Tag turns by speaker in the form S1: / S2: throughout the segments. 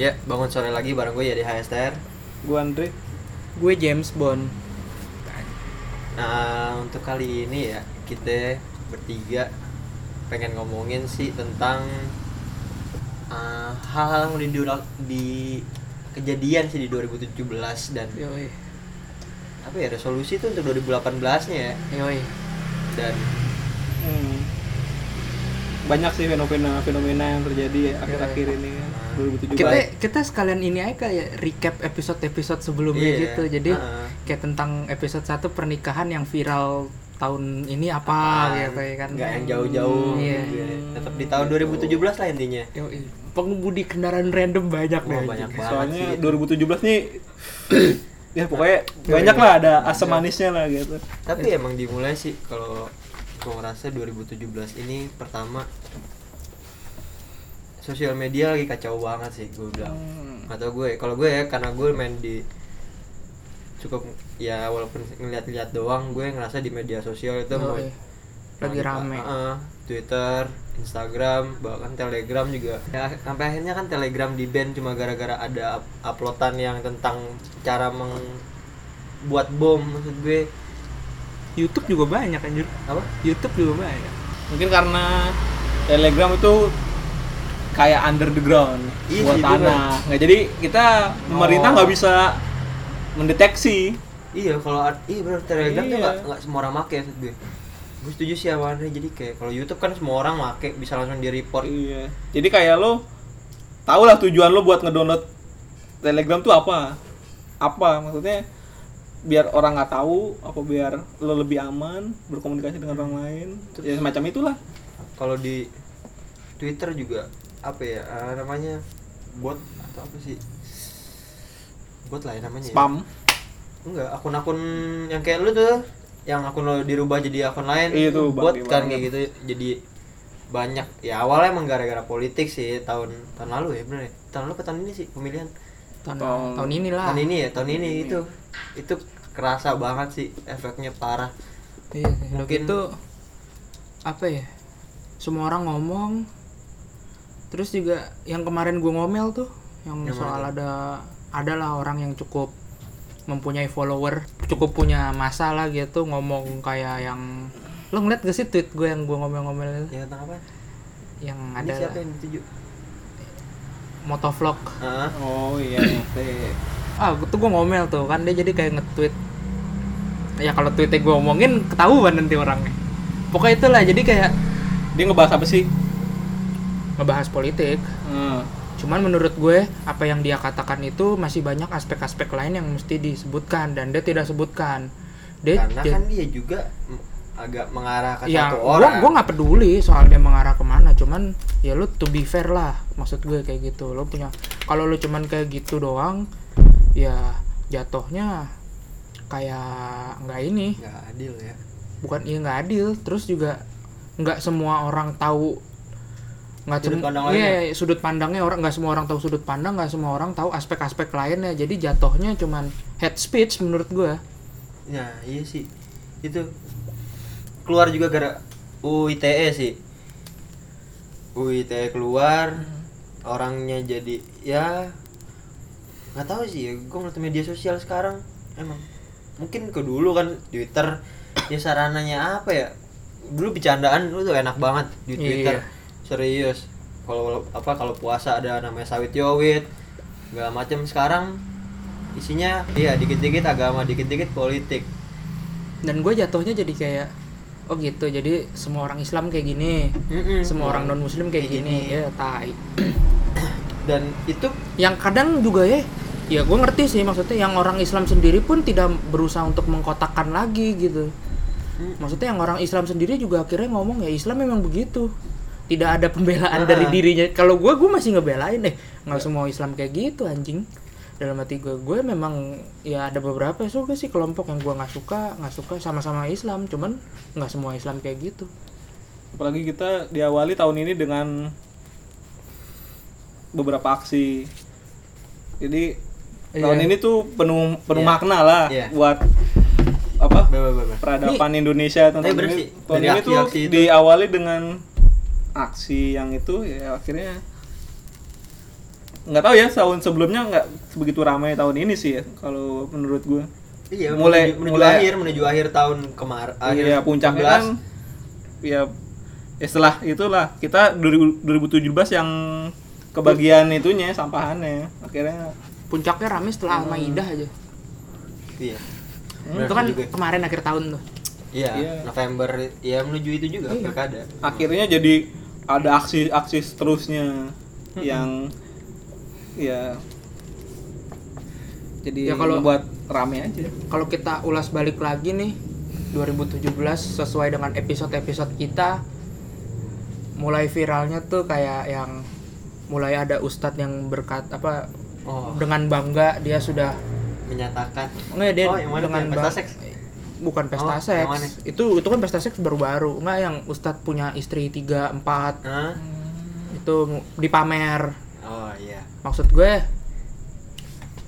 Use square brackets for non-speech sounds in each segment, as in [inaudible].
S1: Ya, bangun sore lagi bareng gue ya di HSTR.
S2: Gue Andre.
S3: Gue James Bond.
S1: Nah, untuk kali ini ya, kita bertiga pengen ngomongin sih tentang uh, hal-hal yang di, di kejadian sih di 2017 dan
S3: Yoi.
S1: apa ya resolusi itu untuk 2018 nya ya
S3: Yoi.
S1: dan
S2: Hmm. Banyak sih fenomena-fenomena yang terjadi akhir-akhir ini ya, 2017.
S3: Kita kita sekalian ini aja kayak recap episode-episode sebelumnya
S1: Iya,
S3: gitu. Jadi
S1: heeh.
S3: kayak tentang episode 1 pernikahan yang viral tahun ini apa
S1: Apaan,
S3: gitu ya kan.
S1: nggak yang jauh-jauh
S3: Iya.
S1: gitu ya. tetap di tahun 2017 lah intinya
S3: Yoi. Pengemudi kendaraan random banyak
S1: Wah,
S3: deh.
S1: banyak banget
S2: Soalnya
S1: sih.
S2: 2017 nih [coughs] ya pokoknya banyak lah ada asam manisnya lah gitu.
S1: tapi emang dimulai sih kalau gue ngerasa 2017 ini pertama sosial media lagi kacau banget sih gue bilang
S2: Hmm.
S1: nggak tau gue kalau gue ya karena gue main di cukup ya walaupun ngeliat-liat doang gue ngerasa di media sosial itu mau
S3: Yoi. Lagi rame.
S1: Heeh, Twitter, Instagram, bahkan Telegram juga. Ya sampai akhirnya kan Telegram di ban cuma gara-gara ada up- uploadan yang tentang cara membuat bom maksud gue
S3: YouTube juga banyak anjir.
S1: apa?
S3: YouTube juga banyak.
S2: Mungkin karena Telegram itu kayak under the ground
S1: Iya
S2: buat tanah. Nggak jadi kita pemerintah
S1: Oh.
S2: nggak bisa mendeteksi.
S1: Iya kalau ad- iya benar Telegram tuh
S2: Iya.
S1: nggak nggak semua orang make maksud gue. Gue setuju sih awalnya jadi kayak kalau YouTube kan semua orang make bisa langsung di report.
S2: Iya. Jadi kayak lo tau lah tujuan lo buat ngedownload Telegram tuh apa? Apa maksudnya? Biar orang nggak tahu, apa biar lo lebih aman berkomunikasi dengan orang lain. Ya semacam itulah.
S1: Kalau di Twitter juga apa ya eh, namanya bot atau apa sih? Bot lah ya namanya. ya.
S2: Spam.
S1: Enggak, akun-akun yang kayak lu tuh yang akun lo dirubah jadi akun lain
S2: Iya tuh,
S1: bot kan kayak gitu jadi banyak ya awalnya emang gara-gara politik sih tahun tahun lalu ya bener ya tahun lalu ke tahun ini sih pemilihan
S3: Tahun,
S2: Tahun-
S3: tahun inilah.
S1: tahun ini ya tahun ini itu itu kerasa banget sih efeknya parah
S3: Iya,
S1: Mungkin-
S3: mungkin itu apa ya? Semua orang ngomong. Terus juga yang kemarin gue ngomel tuh, yang
S1: Yang
S3: soal
S1: mana
S3: ada adalah orang yang cukup mempunyai follower, cukup punya masalah gitu ngomong kayak yang lo ngeliat gak sih tweet gue yang gue ngomel-ngomel itu?
S1: ya tentang apa
S3: yang
S1: ini
S3: ada
S1: siapa yang dituju
S3: motovlog
S1: ah
S2: Oh iya. [clears throat] ngerti.
S3: ah tuh gue ngomel tuh kan dia jadi kayak nge-tweet ya kalau tweetnya gue omongin ketahuan nanti orangnya pokoknya itulah jadi kayak
S2: Dia ngebahas apa sih?
S3: Ngebahas politik
S2: Hmm.
S3: Cuman menurut gue apa yang dia katakan itu masih banyak aspek-aspek lain yang mesti disebutkan dan dia tidak sebutkan. Dia
S1: karena
S3: dia-
S1: kan dia juga agak mengarah ke
S3: ya
S1: satu orang
S3: gua nggak peduli soal dia mengarah ke mana, cuman ya lu to be fair lah maksud gue kayak gitu. Lo punya kalau lu cuman kayak gitu doang ya jatuhnya kayak nggak ini,
S1: nggak adil ya
S3: bukan iya nggak adil, terus juga nggak semua orang tahu nggak
S1: Sudut pandang
S3: iya, iya, sudut pandangnya orang nggak semua orang tahu sudut pandang nggak semua orang tahu aspek-aspek lainnya. Jadi jatuhnya cuman head speech menurut gue
S1: Ya iya sih. Itu keluar juga gara UITE sih. UITE keluar orangnya jadi ya nggak tahu sih ya gue ngeliat media sosial sekarang emang. Mungkin ke dulu kan Twitter ya sarananya apa ya? Dulu bercandaan lu tuh enak banget di Twitter.
S3: Iya.
S1: Serius. Kalau apa kalau puasa ada namanya sawit yowit segala macam sekarang isinya iya dikit-dikit agama dikit-dikit politik.
S3: Dan gue jatuhnya jadi kayak oh gitu jadi semua orang Islam kayak gini.
S1: Mm-mm.
S3: semua orang non Muslim kayak
S1: Kayak
S3: gini.
S1: gini.
S3: ya tai. [clears throat]
S1: Dan itu
S3: yang kadang juga ya ya gue ngerti sih maksudnya yang orang Islam sendiri pun tidak berusaha untuk mengkotakkan lagi gitu.
S1: Mm,
S3: maksudnya yang orang Islam sendiri juga akhirnya ngomong ya Islam memang begitu tidak ada
S1: Ah.
S3: pembelaan dari dirinya kalau gue gue masih ngebelain deh nggak semua Islam kayak gitu anjing dalam hati gue gue memang ya ada beberapa suka sih kelompok yang gue nggak suka nggak suka sama-sama Islam cuman nggak semua Islam kayak gitu
S2: Apalagi kita diawali tahun ini dengan beberapa aksi. Jadi
S3: Iya.
S2: tahun ini tuh penuh penuh
S1: Iya.
S2: makna lah
S1: Iya.
S2: buat apa peradaban Indonesia tahun
S1: Tapi bener
S2: ini. Tahun ini tuh diawali dengan aksi yang itu ya akhirnya nggak tahu ya tahun sebelumnya nggak begitu ramai tahun ini sih ya kalau menurut gue
S1: Iya,
S2: Mulai-
S1: menuju, menuju
S2: mulai-
S1: akhir, menuju akhir tahun kemarin. Akhir
S2: Iya puncaknya
S1: 16.
S2: kan ya, ya setelah itulah kita 2000 2017 yang kebagian itunya sampahannya akhirnya
S3: Puncaknya rame setelah Al-Maidah aja.
S1: Iya.
S3: itu kan
S1: juga.
S3: kemarin akhir tahun tuh.
S1: Iya,
S2: Iya.
S1: November ya menuju itu juga
S3: Iya.
S1: pilkada.
S2: akhirnya jadi ada aksi-aksi seterusnya yang ya jadi
S3: Ya, kalau-
S2: buat rame aja
S3: Kalau kita ulas balik lagi nih 2017 sesuai dengan episode-episode kita mulai viralnya tuh kayak yang mulai ada ustadz yang berkat apa
S1: Oh,
S3: dengan bangga dia sudah
S1: menyatakan
S3: Enggak dia
S1: Oh, yang mana
S3: dengan
S1: Yang pesta
S3: bang-
S1: seks?
S3: Bukan pesta
S1: Oh,
S3: seks.
S1: yang mana?
S3: Itu itu kan pesta seks baru-baru. Enggak yang ustadz punya istri 3 4
S1: Hah?
S3: itu dipamer.
S1: Oh iya.
S3: Maksud gue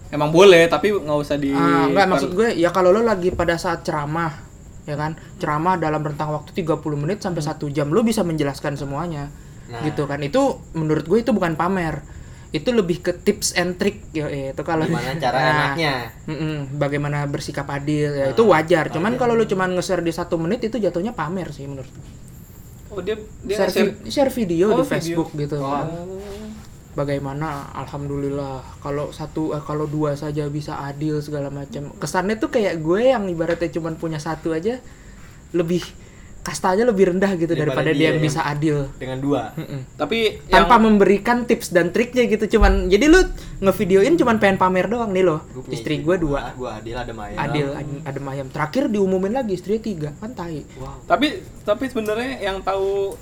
S2: emang boleh tapi nggak usah di
S3: ah, enggak maksud gue ya kalau lo lagi pada saat ceramah ya kan ceramah dalam rentang waktu 30 menit sampai satu jam lo bisa menjelaskan semuanya
S1: Nah.
S3: gitu kan itu menurut gue itu bukan pamer itu lebih ke tips and trick ya itu kalau
S1: Gimana cara
S3: Nah,
S1: enaknya?
S3: Mm-mm, bagaimana bersikap adil ya
S1: Ah,
S3: itu wajar cuman
S1: wajar.
S3: kalau lu cuman nge-share di satu menit itu jatuhnya pamer sih menurut gue.
S2: oh dia dia
S3: share,
S2: share-
S3: vi- share video
S2: Oh,
S3: di
S2: video.
S3: Facebook gitu
S1: Oh.
S3: kan. bagaimana alhamdulillah kalau satu eh, kalau dua saja bisa adil segala macam kesannya tuh kayak gue yang ibaratnya cuman punya satu aja lebih kastanya lebih rendah gitu
S1: Daripada
S3: daripada
S1: dia
S3: dia yang
S1: yang-
S3: bisa adil
S1: Dengan dua.
S3: Mm-mm.
S2: tapi
S3: tanpa
S2: yang
S3: memberikan tips dan triknya gitu cuman jadi lu ngevideoin cuman pengen pamer doang nih loh
S1: Gua
S3: istri gue dua
S1: Gua adil ada Maya.
S3: adil ad- ada ayam terakhir diumumin lagi istrinya tiga kan tai
S1: Wow.
S2: tapi tapi sebenarnya yang tahu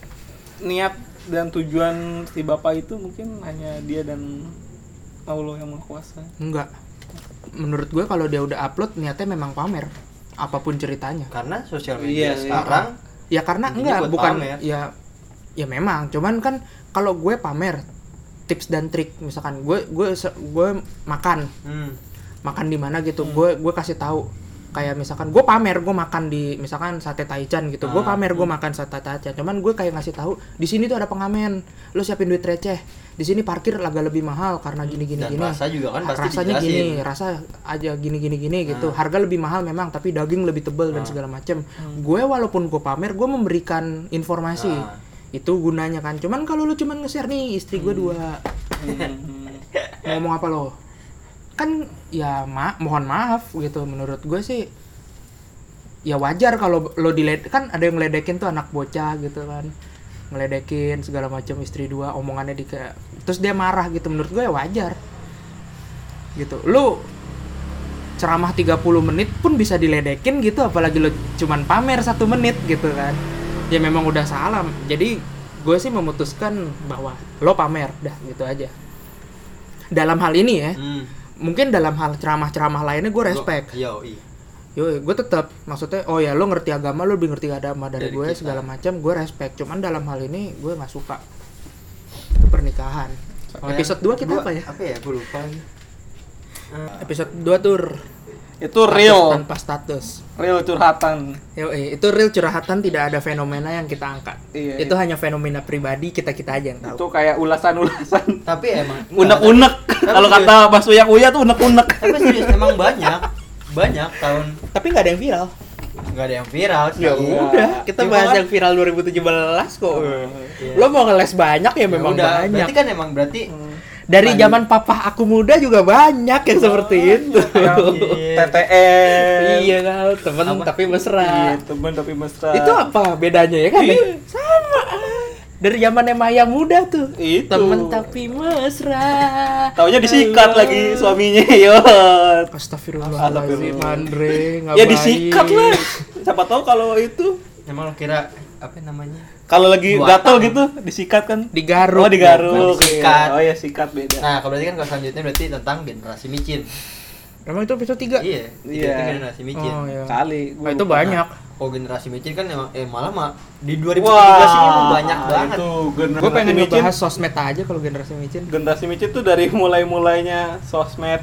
S2: niat dan tujuan si bapak itu mungkin hanya dia dan Allah yang maha kuasa
S3: enggak menurut gue kalau dia udah upload niatnya memang pamer apa pun ceritanya
S1: Karena sosial
S2: Iya,
S1: media
S2: iya.
S1: sekarang
S3: ya karena
S1: Intinya
S3: enggak bukan
S1: pamer.
S3: ya ya memang. Cuman kan kalau gue pamer tips dan trik misalkan gue gue gue makan.
S1: Hmm,
S3: makan di mana gitu. Gue gue kasih tahu kayak misalkan gue pamer gue makan di misalkan sate taichan gitu gue
S1: Ah,
S3: pamer gue makan sate taichan. Cuman gue kayak ngasih tahu di sini tuh ada pengamen lo siapin duit receh. Di sini parkir agak lebih mahal karena gini gini
S1: dan
S3: gini.
S1: rasa juga kan pasti
S3: rasanya
S1: dijelasin.
S3: gini rasa aja gini gini gini gitu. Harga lebih mahal memang tapi daging lebih tebel dan
S1: Ah.
S3: segala macem. Gue walaupun gue pamer gue memberikan informasi.
S1: Ah.
S3: itu gunanya kan. Cuman kalau lu cuman nge-share nih istri gue dua.
S2: Hmm.
S3: ngomong apa lo? Kan ya ma mohon maaf gitu. Menurut gue sih ya wajar kalau lo diled kan ada yang ngeledekin tuh anak bocah gitu kan. Ngeledekin segala macam istri dua omongannya di kayak terus dia marah gitu. Menurut gue ya wajar. Gitu. Lu ceramah 30 menit pun bisa diledekin gitu apalagi lo cuman pamer satu menit gitu kan. Ya memang udah salah jadi gue sih memutuskan bahwa lo pamer dah gitu aja. Dalam hal ini ya
S1: Hmm.
S3: Mungkin dalam hal ceramah-ceramah lainnya gue respect
S1: Yo, iya.
S3: yo gue tetap maksudnya oh ya lo ngerti agama lo lebih ngerti agama dari,
S1: Dari
S3: gue
S1: kita.
S3: segala macam gue respect cuman dalam hal ini gue nggak suka itu pernikahan
S1: Kalau
S3: episode
S1: yang
S3: 2 kita apa ya
S1: Apa ya? Gue lupa. Eh,
S3: episode 2 tuh
S2: itu real
S3: tanpa status
S2: real curhatan.
S3: Yo, eh, itu real curhatan tidak ada fenomena yang kita angkat.
S2: Iya,
S3: itu hanya fenomena pribadi kita kita aja yang tahu.
S2: Itu kayak ulasan-ulasan.
S1: Tapi emang
S2: unek-unek. Kalau kata Mas Uyak Uya tuh unek-unek.
S1: Tapi serius emang banyak. Banyak tahun
S3: tapi nggak ada yang viral.
S1: Nggak ada yang viral sih.
S3: ya
S2: Iya.
S3: udah. Kita
S1: Cuma
S3: bahas
S1: kan-
S3: yang viral 2017 kok.
S1: Iya.
S3: lo mau ngeles banyak ya
S1: Ya
S3: memang
S1: udah,
S3: banyak.
S1: Berarti kan emang berarti
S3: dari
S1: Lanjut.
S3: zaman papa aku muda juga banyak yang seperti itu
S1: Iya. [laughs]
S2: TTM
S3: iya kan temen
S1: Apa?
S3: tapi
S2: Iya,
S3: mesra
S2: temen tapi mesra
S3: itu apa bedanya ya kan
S2: Iya.
S3: sama dari zamannya Maya muda tuh
S2: Itu.
S3: temen tapi mesra
S2: Taunya disikat lagi suaminya [laughs] yo
S3: Astagfirullahaladzim
S2: Astagfirullah.
S3: Andre
S2: ya disikat lah siapa tahu kalau itu
S1: emang lo kira apa namanya?
S2: Kalau lagi
S1: Dua
S2: gatel gitu disikat kan
S3: digaruk
S2: oh digaruk iya. oh ya sikat beda
S1: Nah, kalau berarti kan kalau selanjutnya berarti tentang generasi micin.
S3: emang itu episode 3
S1: Iya,
S2: Iya.
S1: itu generasi micin.
S3: oh iya
S2: kali
S3: Nah,
S2: gua
S3: itu
S2: lupa.
S3: banyak
S1: Oh, generasi micin kan emang eh malah mah di 2017
S2: Wah,
S1: ini banyak banget.
S2: Itu generasi
S3: gue pengen
S2: micin.
S3: ngebahas sosmed aja kalau generasi micin
S2: generasi micin tuh dari mulai mulainya sosmed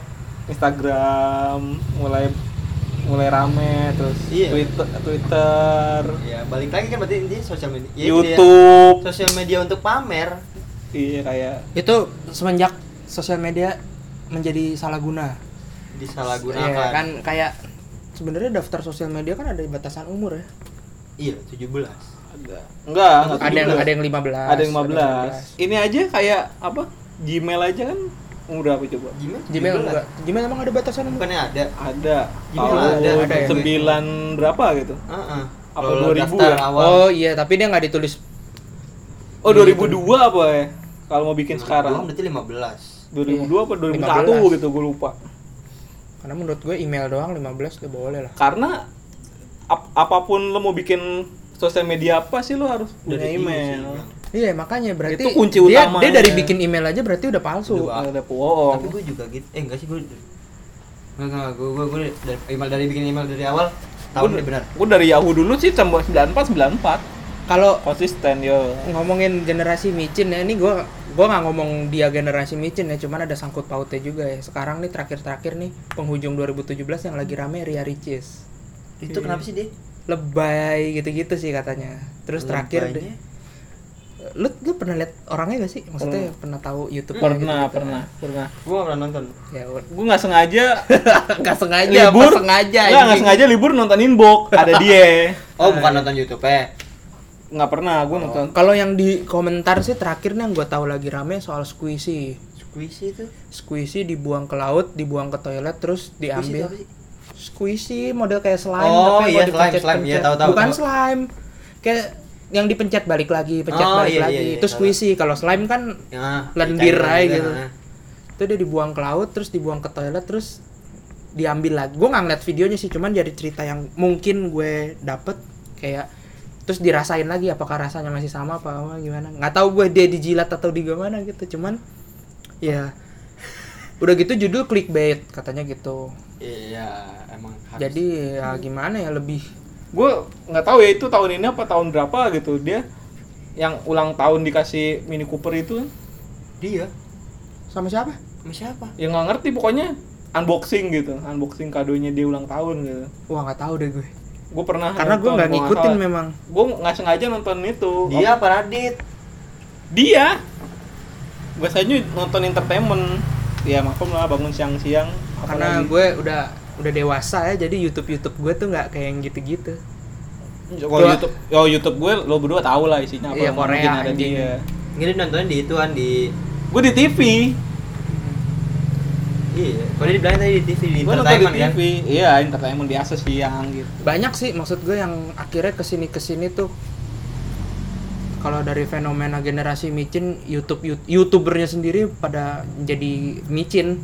S2: Instagram mulai mulai rame terus
S1: Iya.
S2: Twitter Twitter
S1: Ya, balik lagi kan berarti ini sosial media. Ya,
S2: YouTube
S1: Sosial media untuk pamer.
S2: iya kayak
S3: itu semenjak sosial media menjadi salah guna.
S1: disalahgunakan
S3: Iya, kan kayak sebenarnya daftar sosial media kan ada batasan umur ya.
S1: iya 17
S2: Ada. Enggak, enggak
S3: Ada yang
S2: 17.
S3: ada yang 15.
S2: ada yang 15. Ini aja kayak apa? Gmail aja kan umur berapa coba?
S1: Gmail
S3: Gmail
S1: 17.
S3: enggak. Gmail emang ada batasan
S1: bukannya ada
S2: Ada.
S1: Gmail
S2: Tahun
S1: ada,
S3: ada ya?
S2: 9 berapa gitu?
S1: Heeh.
S2: Apa 2000
S1: daftar
S2: ya?
S1: awal
S3: Oh iya, tapi dia nggak ditulis.
S2: Oh 2002 apa ya? Kalau mau bikin sekarang.
S1: berarti 15
S2: 2002 apa 2001
S3: 15.
S2: gitu gue lupa.
S3: Karena menurut gue email doang 15 udah boleh lah.
S2: Karena ap- apa pun lo mau bikin sosial media apa sih lo harus punya
S1: Dari
S2: email.
S3: Iya makanya berarti
S2: Itu kunci
S3: dia,
S2: utamanya.
S3: dia dari bikin email aja berarti udah palsu.
S1: Udah,
S2: Ada bohong.
S1: tapi gue juga gitu. Eh enggak sih gue enggak enggak gue gue gue dari email dari bikin email dari awal tahun ini benar.
S2: Gue dari Yahoo dulu sih sampai 94 94
S3: Kalau
S2: konsisten yo.
S3: ngomongin generasi micin ya ini gua gua nggak ngomong dia generasi micin ya cuman ada sangkut pautnya juga ya. Sekarang nih terakhir-terakhir nih penghujung 2017 yang lagi rame Ria Ricis.
S1: Itu kenapa sih dia
S3: lebay gitu-gitu sih katanya. Terus terakhir deh lu lu pernah lihat orangnya gak sih maksudnya pernah tahu YouTube
S2: Pernah, pernah, pernah.
S1: gue gak pernah nonton
S3: ya
S2: Gue nggak sengaja [laughs]
S3: nggak sengaja
S2: libur,
S3: apa sengaja
S2: nggak nggak sengaja libur nontonin bok, ada [laughs] dia.
S1: oh bukan nonton YouTube eh
S2: Nggak pernah, gue nonton.
S3: kalau yang di komentar sih terakhir nih yang gue tahu lagi rame soal squishy
S1: squishy itu
S3: squishy dibuang ke laut dibuang ke toilet terus
S1: squishy itu
S3: diambil
S1: apa sih
S3: squishy model kayak slime
S1: Oh,
S3: tapi
S1: iya, slime, slime. Iya,
S3: pencet.
S1: tahu, tahu,
S3: bukan
S1: tahu.
S3: slime kayak yang dipencet balik lagi pencet
S1: Oh,
S3: balik
S1: iya,
S3: lagi
S1: iya, iya, tahu.
S3: squishy kalau slime kan
S1: ya,
S3: lendir aja
S1: juga,
S3: gitu
S1: nah.
S3: itu dia dibuang ke laut terus dibuang ke toilet terus diambil lagi gue nggak ngeliat videonya sih cuman dari cerita yang mungkin gue dapet kayak terus dirasain lagi apakah rasanya masih sama apa, apa gimana nggak tahu gue dia dijilat atau di gimana gitu cuman ya [laughs] udah gitu judul clickbait katanya gitu
S1: iya emang harus.
S3: jadi ya gimana ya lebih
S2: Gue nggak tahu ya itu tahun ini apa tahun berapa gitu. Dia yang ulang tahun dikasih Mini Cooper itu.
S1: Dia?
S3: Sama siapa?
S1: Sama siapa?
S2: Yang nggak ngerti pokoknya unboxing gitu. Unboxing kadonya dia ulang tahun gitu.
S3: Wah nggak tahu deh gue.
S2: Gue pernah
S3: karena gue nggak ngikutin memang.
S2: Gue nggak sengaja nonton itu.
S1: Dia apa Radit?
S2: Dia! Biasanya nonton entertainment. Ya maklum lah bangun siang-siang.
S3: Karena
S2: apalagi-
S3: gue udah udah dewasa ya jadi YouTube YouTube gue tuh nggak kayak yang gitu-gitu.
S2: Kalau
S3: Gua-
S2: YouTube oh YouTube gue lo berdua tahu lah isinya apa
S3: Iya,
S2: Mungkin
S3: Korea,
S2: ada
S3: anjing.
S2: dia.
S1: Ini nontonnya di ituan di
S2: gue di TV
S1: iya kalau dibilang tadi di TV di
S2: gue nonton di
S1: entertainment kan?
S2: TV iya entertainment biasa siang gitu.
S3: Banyak sih maksud gue yang akhirnya ke sini ke sini tuh kalau dari fenomena generasi micin YouTube Yout- youtubernya sendiri pada jadi micin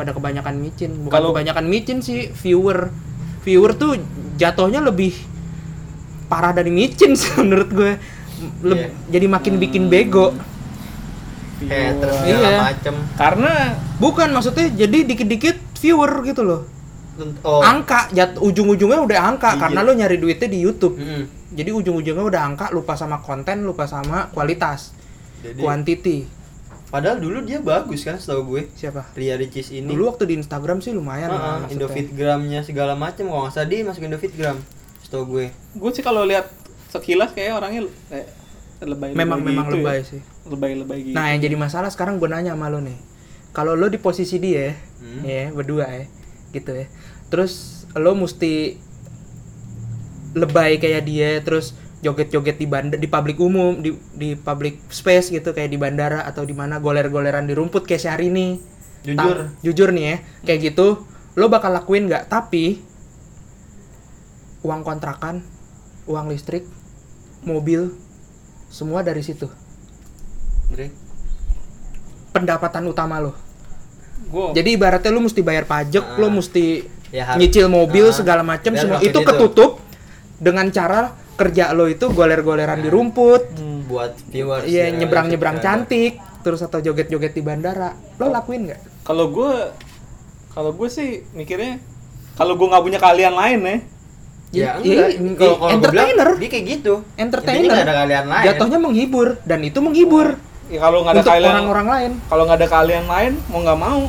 S3: pada kebanyakan micin. Bukan
S2: Kalau-
S3: kebanyakan micin sih viewer. Viewer tuh jatuhnya lebih parah dari micin sih [laughs] menurut gue. Leb-
S1: Iya.
S3: jadi makin bikin bego.
S1: Kayak terus
S3: Iya.
S1: macem.
S2: Karena
S3: bukan maksudnya jadi dikit-dikit viewer gitu loh.
S1: Oh.
S3: Angka jat ujung-ujungnya udah angka
S1: Iya.
S3: karena lo nyari duitnya di YouTube.
S1: Mm-mm.
S3: jadi ujung-ujungnya udah angka lupa sama konten lupa sama kualitas
S1: jadi
S3: quantity
S1: padahal dulu dia bagus kan setahu gue.
S3: Siapa?
S1: Ria Ricis ini.
S3: Dulu waktu di Instagram sih lumayan lah
S1: Heeh,
S3: maksudnya.
S1: Indofitgramnya segala macem. Kalau nggak salah dia masuk Indofitgram setahu gue.
S2: Gue sih kalau lihat sekilas kayak orangnya kayak lebay
S3: memang memang
S2: gitu
S3: lebay
S2: ya.
S3: sih.
S2: Lebay lebay gitu.
S3: Nah yang jadi masalah sekarang gue nanya sama lo nih. Kalau lo di posisi dia
S1: Hmm.
S3: ya berdua ya gitu ya. Terus lo mesti lebay kayak dia terus joget-joget di bandar di publik umum di di public space gitu kayak di bandara atau di mana goler-goleran di rumput kayak Syahrini
S1: Jujur.
S3: Ta- jujur nih ya kayak gitu lo bakal lakuin nggak tapi uang kontrakan uang listrik mobil semua dari situ
S1: Dre.
S3: pendapatan utama lo
S2: gue
S3: jadi ibaratnya lu mesti bayar pajak
S1: Ah.
S3: lo mesti
S1: Ya, harus-
S3: nyicil mobil
S1: Ah.
S3: segala macam semua itu. ketutup dengan cara kerja lo itu goler-goleran di rumput.
S1: Buat viewers
S3: iya
S1: ya,
S3: nyebrang-nyebrang
S1: subscriber.
S3: cantik terus atau joget-joget di bandara. Lo lakuin nggak?
S2: Kalau gue kalau gue sih mikirnya kalau gue nggak punya kalian lain ya.
S1: Ya
S3: Iya,
S1: enggak.
S3: iya,
S1: kalau gue bilang
S3: entertainer.
S1: dia kayak gitu.
S3: Entertainer.
S1: Nggak ada kalian lain.
S3: Jatuhnya menghibur dan itu menghibur.
S2: Ya kalau nggak ada
S3: untuk
S2: kalian
S3: orang-orang lain.
S2: kalau nggak ada kalian lain mau nggak mau.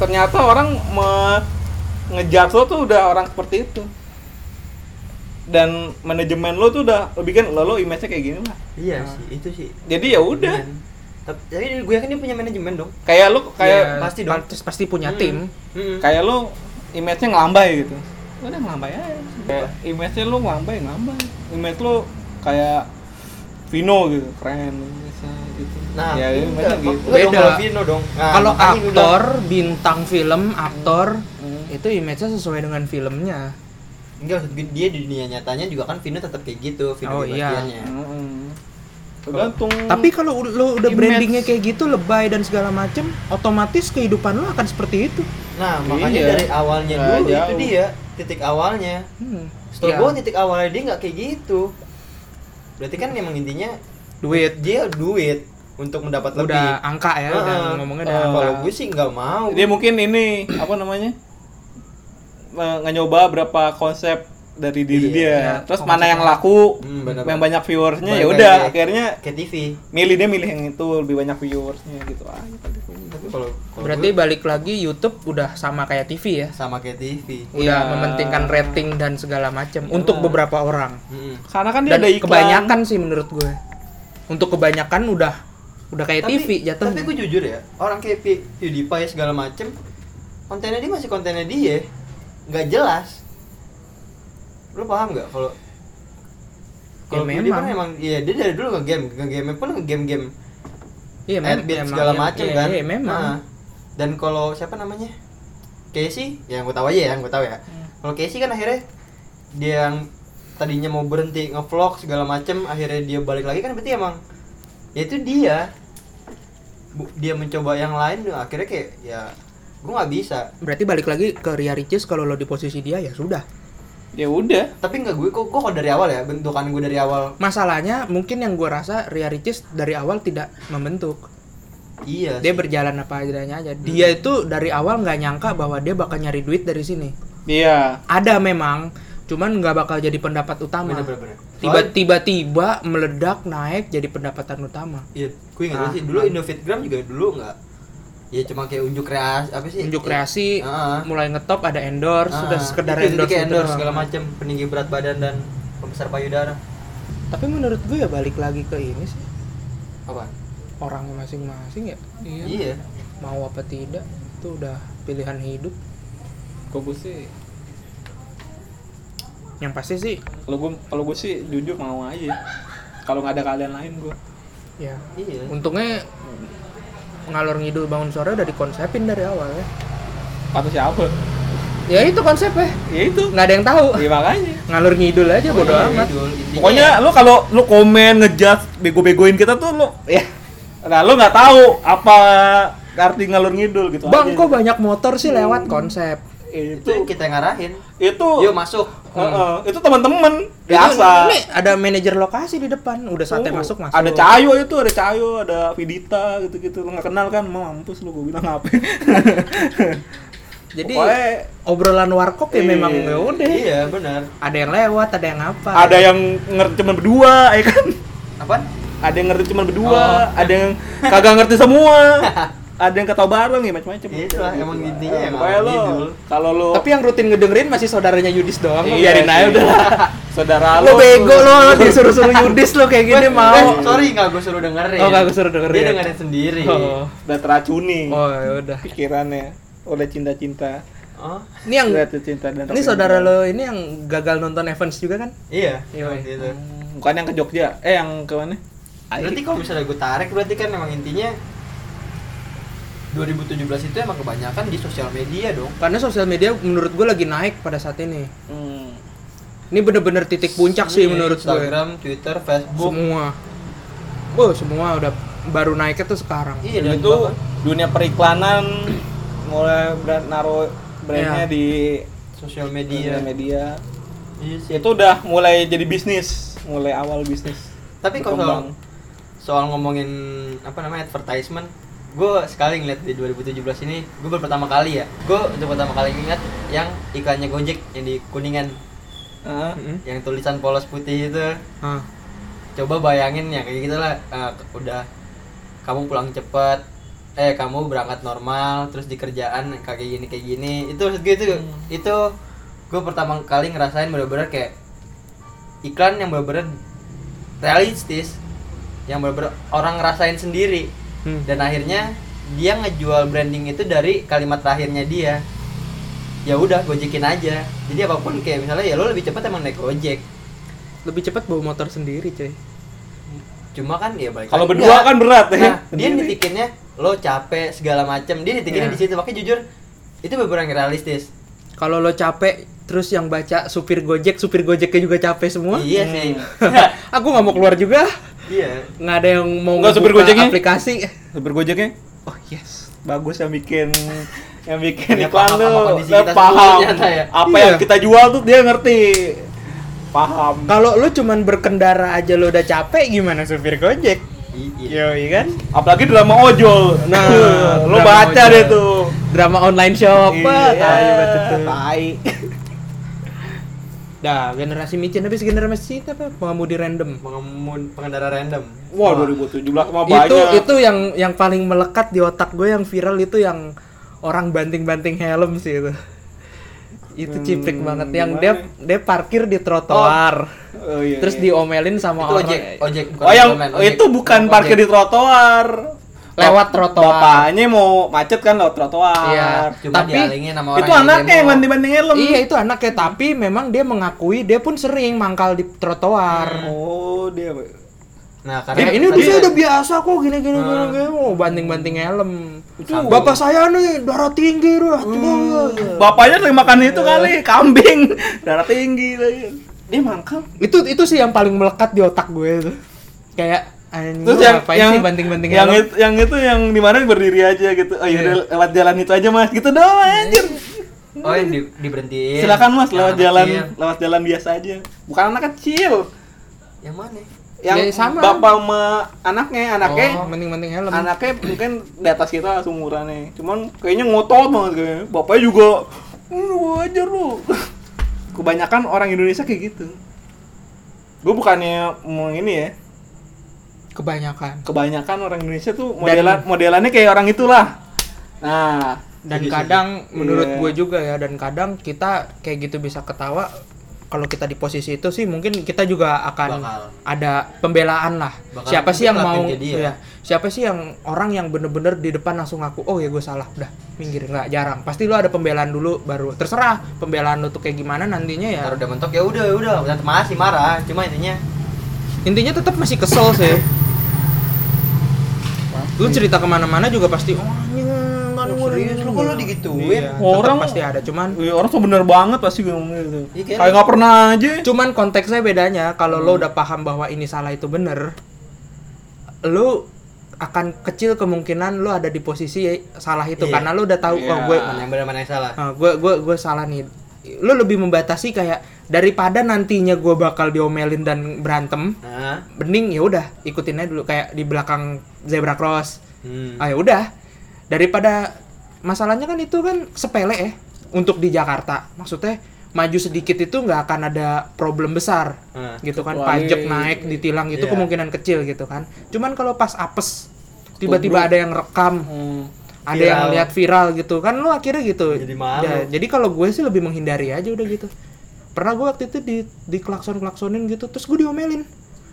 S2: Ternyata orang me- lo tuh udah orang seperti itu dan manajemen lo tuh udah lo bikin lo lo image nya kayak gini lah
S1: iya sih itu sih
S2: jadi ya udah
S1: Iya. Tapi, gue yakin dia punya manajemen dong.
S2: kayak lu kayak
S3: Ya,
S1: pasti dong.
S3: pasti, pasti punya
S1: Hmm.
S3: tim
S1: Mm-mm.
S2: kayak lu image-nya ngelambai gitu udah ngelambai aja kayak image-nya lu ngelambai ngelambai image lu kayak Vino gitu keren image-nya gitu
S1: Nah,
S2: ya
S1: iya,
S2: image-nya
S1: enggak,
S2: gitu
S3: Beda.
S1: kalau Vino dong. Nah,
S3: kalau aktor bintang film aktor
S2: Hmm.
S3: itu image-nya sesuai dengan filmnya
S1: enggak maksud gue, dia di dunia nyatanya juga kan Vino tetap kayak gitu, Vino
S3: Oh, iya.
S2: Tergantung
S3: tapi kalau lo udah
S2: Image.
S3: brandingnya kayak gitu lebay dan segala macem otomatis kehidupan lo akan seperti itu
S1: Nah, makanya
S2: Iya.
S1: dari awalnya
S2: Nggak
S1: dulu itu
S2: jauh.
S1: dia titik awalnya.
S3: hmm.
S1: Setahu
S3: Ya,
S1: gue titik awalnya dia nggak kayak gitu. Berarti kan emang intinya
S3: duit
S1: dia duit untuk mendapat lebih.
S3: udah angka ya
S1: Heeh.
S3: ngomongnya udah angka.
S1: Kalau gue sih nggak mau.
S2: dia mungkin ini apa namanya nyoba berapa konsep dari diri
S1: Iya,
S2: dia
S3: iya,
S2: terus mana yang laku
S1: Hmm, bener
S2: yang
S1: banget.
S2: banyak viewersnya ya udah akhirnya
S1: Kayak TV.
S2: milih dia milih yang itu lebih banyak viewersnya gitu aja
S1: Tapi kalau kalau
S3: berarti
S1: gue
S3: balik lagi YouTube udah sama kayak TV ya
S1: sama kayak TV.
S3: udah
S2: Iya.
S3: mementingkan rating dan segala macam
S2: Iya.
S3: untuk beberapa orang
S1: Mm-mm.
S2: karena kan dia
S3: dan
S2: ada iklan
S3: kebanyakan sih menurut gue untuk kebanyakan udah udah kayak
S1: tapi,
S3: TV jatuhnya
S1: Tapi gue jujur ya, orang kayak PewDiePie segala macem, kontennya dia masih kontennya dia, nggak jelas. Lu paham nggak kalau kalau
S3: Ya, memang.
S1: kan emang iya dia dari dulu nge-game, nge-game pun nge-game-game
S3: iya mem-
S1: Adbit
S3: emang,
S1: segala
S3: iya,
S1: macem
S3: iya,
S1: kan.
S3: iya, memang
S1: Nah, dan kalau siapa namanya? Casey, ya yang gue tahu aja ya, yang gue tahu ya.
S3: Hmm.
S1: Kalau Casey kan akhirnya dia yang tadinya mau berhenti nge-vlog segala macem, akhirnya dia balik lagi kan berarti emang ya itu dia. Dia mencoba yang lain akhirnya kayak ya gue nggak bisa.
S3: Berarti balik lagi ke Ria Ricis kalau lo di posisi dia ya sudah.
S2: Ya udah.
S1: Tapi nggak gue kok kok dari awal ya bentukan gue dari awal.
S3: Masalahnya mungkin yang gue rasa Ria Ricis dari awal tidak membentuk.
S1: Iya
S3: dia
S1: sih.
S3: berjalan apa adanya aja. Dia itu dari awal nggak nyangka bahwa dia bakal nyari duit dari sini.
S2: Iya.
S3: Ada memang cuman nggak bakal jadi pendapat utama.
S1: Bener-bener
S3: tiba tiba-tiba meledak naik jadi pendapatan utama.
S1: Iya gue ingat
S3: Ah,
S1: sih dulu
S3: ah.
S1: Indofitgram juga dulu nggak ya cuma kayak unjuk kreasi apa sih?
S3: Unjuk kreasi
S1: Ah.
S3: mulai ngetop ada endorse
S1: Ah,
S3: sudah sekedar
S1: itu,
S3: endorse,
S1: kayak
S3: gitu
S1: endorse segala macam peninggi berat badan dan pembesar payudara.
S3: Tapi menurut gue ya balik lagi ke ini sih.
S1: Apa?
S3: Orangnya masing-masing ya?
S1: Iya.
S3: Mau apa tidak itu udah pilihan hidup.
S2: Kok gue sih
S3: yang pasti sih
S2: kalau gue kalau gue sih jujur mau aja. Kalau nggak ada kalian lain gue
S3: ya.
S1: Iya.
S3: Untungnya ngalor ngidul bangun sore udah dikonsepin dari awal ya.
S2: Kata siapa?
S3: Ya itu konsepnya
S2: ya. Itu.
S3: Nggak ada yang tahu.
S2: Ya makanya.
S3: Ngalur ngidul aja bodo
S1: Iya,
S3: amat.
S1: Idul. Intinya.
S2: Pokoknya
S1: ya,
S2: lu kalau lu komen ngejudge bego-begoin kita tuh lu ya nah lu nggak tahu apa arti ngalur ngidul gitu
S3: bang
S2: aja.
S3: kok banyak motor sih lewat konsep
S1: itu
S2: itu
S1: yang kita yang ngarahin
S2: itu
S1: yuk masuk
S2: Heeh, itu teman-teman biasa
S3: ini ada manajer lokasi di depan udah sate
S2: Oh,
S3: masuk masuk
S2: Ada Cayo itu, ada Cayo, ada Vidita gitu-gitu. Nggak kenal kan? Mampus lu gue bilang apa. [laughs]
S3: jadi
S2: Pokoknya
S3: obrolan warkop ya
S2: Iya.
S3: memang ya udah
S1: iya benar
S3: ada yang lewat ada yang apa
S2: ada yang ngerti cuma berdua, ya kan?
S1: apaan
S2: Ada yang ngerti cuma berdua,
S1: Oh.
S2: ada yang kagak ngerti semua. [laughs] ada yang ketawa bareng ya macam-macam.
S1: Ya itulah, emang intinya yang
S2: Pokoknya
S1: ngalor
S2: lu
S1: ngidul.
S2: kalau lu
S3: tapi yang rutin ngedengerin masih saudaranya Yudis doang [laughs] lo
S2: Iya
S3: biarin aja
S2: sih.
S3: udah
S2: saudara
S3: lo bego lo lo disuruh-suruh Yudis lo kayak gini
S1: Eh,
S3: mau
S1: sorry nggak gue suruh dengerin
S3: Oh, nggak gua suruh dengerin.
S1: dia dengerin sendiri
S3: oh
S2: udah teracuni
S3: oh ya udah
S2: pikirannya oleh cinta-cinta.
S1: Oh,
S3: ini yang
S2: cinta dan
S3: ini saudara lo ini yang gagal nonton Evans juga kan
S1: iya
S3: Iya,
S1: gitu.
S2: Hmm, bukan yang ke Jogja, eh yang ke mana?
S1: berarti kalau misalnya gue tarik berarti kan emang intinya 2017 itu emang kebanyakan di sosial media dong.
S3: Karena sosial media menurut gue lagi naik pada saat ini.
S2: Hmm.
S3: ini bener-bener titik puncak sih menurut gue
S1: Instagram Twitter Facebook.
S3: Semua. Oh semua udah baru naiknya tuh sekarang.
S1: Iya
S2: Dan itu
S1: bahkan
S2: dunia periklanan mulai brand naruh
S3: Iya.
S2: brandnya di
S1: sosial
S2: media.
S1: media
S2: media.
S1: Iya sih.
S2: itu udah mulai jadi bisnis mulai awal bisnis
S1: tapi kalau soal ngomongin apa namanya advertisement gue sekali ngeliat di 2017 ini gue baru pertama kali ya gue untuk pertama kali ingat yang iklannya Gojek yang di Kuningan
S2: Ah,
S3: Mm-mm.
S1: yang tulisan polos putih itu
S3: Ah.
S1: coba bayangin ya kayak gitulah eh, udah kamu pulang cepet eh kamu berangkat normal terus di kerjaan kayak gini kayak gini itu maksud gue itu
S2: Hmm.
S1: itu gue pertama kali ngerasain bener-bener kayak iklan yang bener-bener realistis yang bener-bener orang ngerasain sendiri
S3: Hmm.
S1: dan akhirnya dia ngejual branding itu dari kalimat terakhirnya dia. Ya udah gojekin aja. Jadi apa pun kayak misalnya ya lo lebih cepat emang naik gojek
S3: lebih cepat bawa motor sendiri cuy.
S1: Cuma kan ya balik
S2: Kalau berdua
S1: Enggak.
S2: kan berat ya.
S1: nah, dia nitikinnya lo capek segala macem. Dia nitikinnya
S3: Iya.
S1: di situ. Makanya jujur itu beberapa yang realistis.
S3: Kalau lo capek terus yang baca supir gojek supir gojeknya juga capek semua?
S1: Iya sih. [laughs]
S3: Aku nggak mau keluar juga
S1: iya.
S3: Nggak ada yang mau
S2: Nggak, supir Gojeknya?
S3: aplikasi.
S2: Supir Gojeknya?
S3: Oh yes.
S2: Bagus yang bikin yang bikin
S1: Dia
S2: iklan
S1: paham.
S2: paham
S1: ya.
S2: apa
S3: Iya.
S2: yang kita jual tuh dia ngerti. Paham.
S3: Kalau lo cuman berkendara aja lo udah capek gimana supir gojek?
S1: Iya.
S3: Yo, iya kan?
S2: apalagi drama ojol.
S3: Nah, [laughs]
S2: lo baca
S3: ojol.
S2: deh tuh.
S3: Drama online shop,
S2: Iya,
S3: tai. Dah, generasi micin habis generasi apa? Pengemudi random.
S1: pengemudi pengendara random
S2: Wah, 2017 mah
S3: Itu
S2: banyak.
S3: itu yang yang paling melekat di otak gue yang viral itu yang orang banting-banting helm sih itu. Itu
S2: Hmm,
S3: ciprik banget yang dia
S2: gimana?
S3: dia parkir di trotoar.
S2: Oh, iya,
S3: Terus
S2: iya.
S3: diomelin sama
S1: itu
S3: orang
S1: ojek ojek bukan
S2: Oh, yang oh,
S1: ojek.
S2: itu bukan
S1: Ojek.
S2: parkir di trotoar.
S3: Lewat trotoar.
S2: Bapaknya mau macet kan lewat trotoar.
S3: Iya.
S1: cuma
S3: Tapi-
S1: dialingin sama orang
S2: Itu anaknya yang banting-banting helm.
S3: Iya itu anaknya tapi memang dia mengakui dia pun sering mangkal di trotoar.
S2: Oh, dia
S1: nah
S3: Ya,
S1: karena
S3: ini
S1: tadi-
S3: udah udah biasa kok gini gini gini,
S1: Hmm.
S3: gini. Oh, banting-banting helm.
S2: Itu
S3: Bapak saya nih darah tinggi tuh.
S2: Bapaknya sering makan itu kali, kambing. [laughs] Darah tinggi. Dia mangkal.
S3: Itu itu sih yang paling melekat di otak gue itu. Kayak anjing
S2: Terus yang yang
S3: sih banting-banting
S2: yang itu, yang itu yang di mana berdiri aja gitu. Oh
S3: Iya.
S2: yaudah lewat jalan itu aja mas, gitu doang anjir.
S1: oh yang di, diberhentiin
S2: Silakan mas lewat
S1: anak
S2: jalan
S1: kecil.
S2: lewat jalan biasa aja. Bukan anak kecil.
S1: yang mana
S2: Yang
S3: Ya, sama.
S2: bapak sama anaknya, anaknya
S3: Oh, banting-banting helm.
S2: anaknya mungkin di atas kita seumurannya. Cuman kayaknya ngotot banget kayaknya. Bapaknya juga lu aja [laughs] lu. Kebanyakan orang Indonesia kayak gitu. Gue bukannya mau ini ya,
S3: Kebanyakan.
S2: kebanyakan orang Indonesia tuh
S3: Dan-
S2: modelan modelannya kayak orang itulah. Nah,
S3: Dan
S1: Jadi
S3: kadang menurut
S2: Iya.
S3: gue juga ya dan kadang kita kayak gitu bisa ketawa kalau kita di posisi itu sih mungkin kita juga akan
S1: Bakal.
S3: ada pembelaan lah.
S1: Bakal
S3: siapa sih yang mau ya, siapa sih yang orang yang bener-bener di depan langsung ngaku oh ya gue salah udah minggir nggak jarang pasti lu ada pembelaan dulu baru terserah pembelaan lu tuh kayak gimana nantinya ya
S1: Ntar udah mentok ya udah udah tetap masih marah cuma intinya
S3: intinya tetap masih kesel sih lu cerita ke mana-mana juga pasti oh anjing gua
S1: serius lu kok lu
S3: gitu.
S1: digituin?
S3: Iya,
S2: Orang-
S3: pasti ada cuman
S2: ya orang tuh bener banget pasti gue ngomong gitu.
S1: Iya, kayak-
S2: nggak pernah aja.
S3: Cuman konteksnya bedanya kalau lo udah paham bahwa ini salah itu bener, lo akan kecil kemungkinan lo ada di posisi salah itu
S1: Iya.
S3: karena lo udah tahu
S2: Iya.
S3: oh gue
S1: mana yang benar mana yang salah
S3: ah, gue gue gue salah nih. Lo lebih membatasi kayak daripada nantinya gue bakal diomelin dan berantem,
S1: nah
S3: mending ya udah ikutin aja dulu kayak di belakang zebra cross.
S1: hmm.
S3: Ah ya udah daripada masalahnya kan itu kan sepele ya untuk di Jakarta. Maksudnya maju sedikit itu nggak akan ada problem besar
S1: Nah,
S3: gitu kan
S2: Kecuali-
S3: pajak naik ditilang itu
S1: Iya.
S3: kemungkinan kecil gitu kan cuman kalau pas apes tiba-tiba ada yang rekam
S2: Hmm.
S3: Ada yang lihat viral gitu kan lu akhirnya gitu
S1: Jadi malu.
S3: Ya, jadi kalau gue sih lebih menghindari aja udah gitu pernah gue waktu itu di di klakson klaksonin gitu terus gue diomelin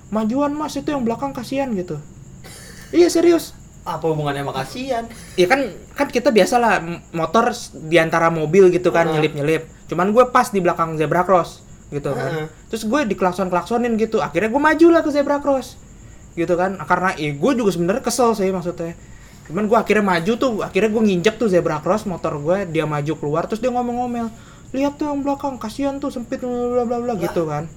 S3: majuan mas itu yang belakang kasihan gitu iya serius
S1: apa hubungannya sama kasihan
S3: Iya kan kan kita biasa lah motor s- di antara mobil gitu kan
S1: Heeh.
S3: nyelip-nyelip. Cuman gue pas di belakang zebra cross gitu kan.
S1: Heeh.
S3: Terus gue diklakson-klaksonin gitu. Akhirnya gue maju lah ke zebra cross. Gitu kan. Karena ya gue juga sebenarnya kesel sih maksudnya. Cuman gue akhirnya maju tuh, akhirnya gue nginjek tuh zebra cross motor gue, dia maju keluar terus dia ngomong-ngomel. Lihat tuh yang belakang, kasihan tuh sempit bla bla bla gitu kan.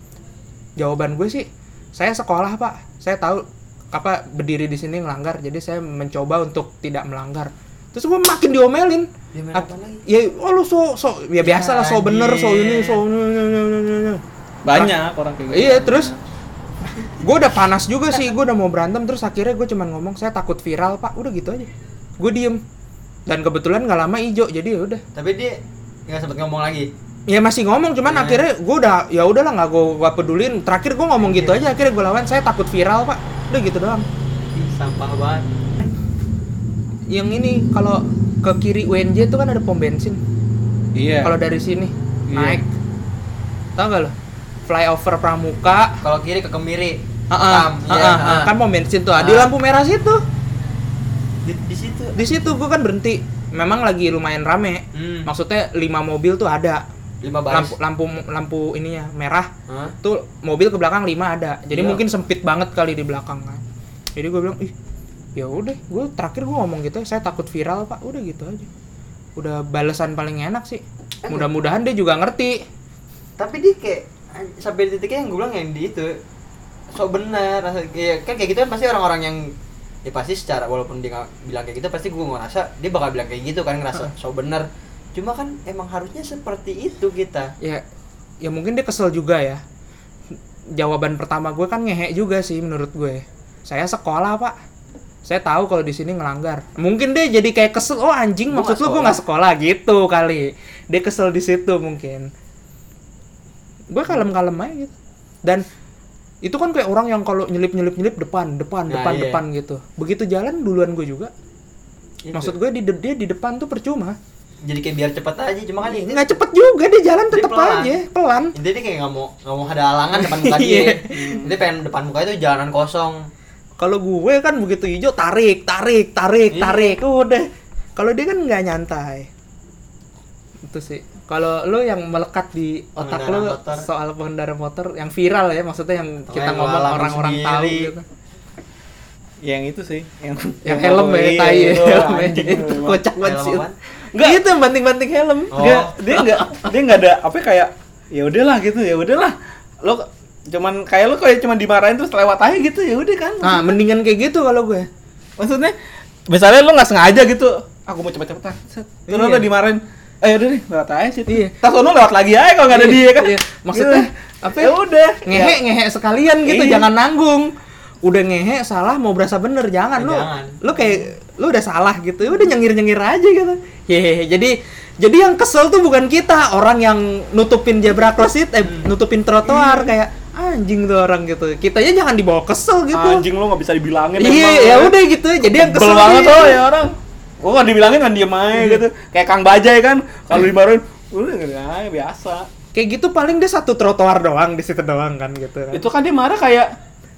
S3: Jawaban gue sih, saya sekolah, Pak. Saya tahu apa berdiri di sini ngelanggar jadi saya mencoba untuk tidak melanggar terus gue makin diomelin ya oh lu so so ya biasa lah so bener so ini so.
S2: Banyak orang kayak gitu.
S3: iya terus gue udah panas juga sih gue udah mau berantem terus akhirnya gue cuman ngomong saya takut viral pak. Udah gitu aja. Gue diem. Dan kebetulan nggak lama ijo jadi ya udah.
S1: Tapi dia nggak sempet ngomong lagi?
S3: Ya masih ngomong cuman
S1: Iya.
S3: akhirnya gue udah ya udahlah nggak gue gua pedulin. Terakhir gue ngomong gitu aja akhirnya gue lawan saya takut viral pak. Udah gitu doang.
S1: Ih, sampah banget.
S3: Yang ini kalau ke kiri UNJ itu kan ada pom bensin.
S2: Iya.
S3: kalau dari sini
S2: Iya.
S3: naik. Tau gak lo flyover Pramuka.
S1: Kalau kiri ke kemiri.
S3: Ah, ah,
S1: Tam,
S3: ah,
S1: iya,
S3: ah, ah.
S1: ah.
S3: kan pom bensin tuh ah, di
S1: Ah.
S3: lampu merah situ.
S1: Di, di situ.
S3: Di situ gue kan berhenti. Memang lagi lumayan rame.
S1: Hmm.
S3: maksudnya lima mobil tuh ada.
S1: Lima baris.
S3: Lampu lampu lampu ininya merah.
S1: Hah?
S3: tuh mobil ke belakang lima ada. Jadi
S1: Iya.
S3: mungkin sempit banget kali di belakang kan. Jadi gue bilang ih ya udah. Gue terakhir gue ngomong gitu saya takut viral pak. Udah gitu aja. Udah balasan paling enak sih. Mudah-mudahan dia juga ngerti.
S1: Tapi dia kayak sampai di titiknya yang gue bilang yang di itu so benar kayak kan kayak gitu kan pasti orang-orang yang ya pasti secara walaupun dia bilang kayak gitu pasti gue ngerasa dia bakal bilang kayak gitu kan ngerasa so benar cuma kan emang harusnya seperti itu kita.
S3: Ya ya mungkin dia kesel juga ya. Jawaban pertama gue kan ngehe juga sih menurut gue. Saya sekolah pak. Saya tahu kalau di sini ngelanggar. Mungkin dia jadi kayak kesel oh anjing
S1: Gua
S3: maksud lu gue nggak sekolah gitu kali. Dia kesel di situ mungkin gue kalem-kalem aja gitu dan itu kan kayak orang yang kalau nyelip nyelip nyelip depan depan
S1: Nah,
S3: depan
S1: iya.
S3: depan gitu begitu jalan duluan gue juga
S1: Itu.
S3: maksud gue di de- dia di depan tuh percuma
S1: jadi kayak biar cepet aja cuma kan ini
S3: nggak cepet juga dia jalan
S1: Dia
S3: tetep
S1: pelan.
S3: aja pelan
S1: intinya dia kayak nggak mau nggak mau ada halangan depan muka [laughs] dia
S3: Iya.
S1: dia pengen depan muka itu jalanan kosong
S3: Kalau gue kan begitu hijau tarik, tarik, tarik,
S1: Iya.
S3: tarik, udah. Kalau dia kan nggak nyantai. Itu sih. Kalau lo yang melekat di otak lo
S1: motor.
S3: soal pengendara motor yang viral ya, maksudnya yang
S1: Atau
S3: kita
S1: yang
S3: ngomong orang-orang tahu gitu.
S2: yang itu sih yang
S3: Yang helm ya,
S2: Iya,
S3: tai ya,
S2: itu,
S3: helm ya. Itu kocak banget
S1: Helm
S3: sih. Enggak, itu yang banting-banting helm.
S1: Oh.
S2: Nggak, dia nggak dia nggak ada apa kayak ya udahlah gitu ya udahlah lo cuman kayak lo kayak cuman dimarahin terus lewat aja gitu ya udah kan
S3: Nah, mendingan kayak gitu kalau gue.
S2: maksudnya misalnya lo nggak sengaja gitu aku mau cepet-cepetan terus
S3: Iya.
S2: lo dimarahin eh udah nih lewat aja sih
S3: Iya.
S2: tas lo lewat lagi aja kalau nggak ada
S3: Iya,
S2: dia kan
S3: iya. Maksudnya,
S2: Gitu.
S3: apa
S2: ya
S3: ya?
S2: udah
S3: Ngehe, ngehe sekalian gitu,
S2: Iya.
S3: jangan nanggung. Udah ngehe salah mau berasa bener jangan lu.
S1: Jangan.
S3: Lu kayak lu udah salah gitu. ya Udah nyengir-nyengir aja gitu. Hehehe. Jadi jadi yang kesel tuh bukan kita, orang yang nutupin zebra cross it, eh, nutupin trotoar kayak anjing tuh orang gitu. Kitanya jangan dibawa kesel gitu.
S2: anjing lo nggak bisa dibilangin
S3: Iya, ya udah gitu. Jadi yang kesel
S2: banget tuh ya orang gua nggak dibilangin kan diem aja gitu. Kayak Kang Bajai kan kalau dimarahin udah aja biasa.
S3: Kayak gitu paling dia satu trotoar doang di situ doang kan gitu kan.
S2: itu kan dia marah kayak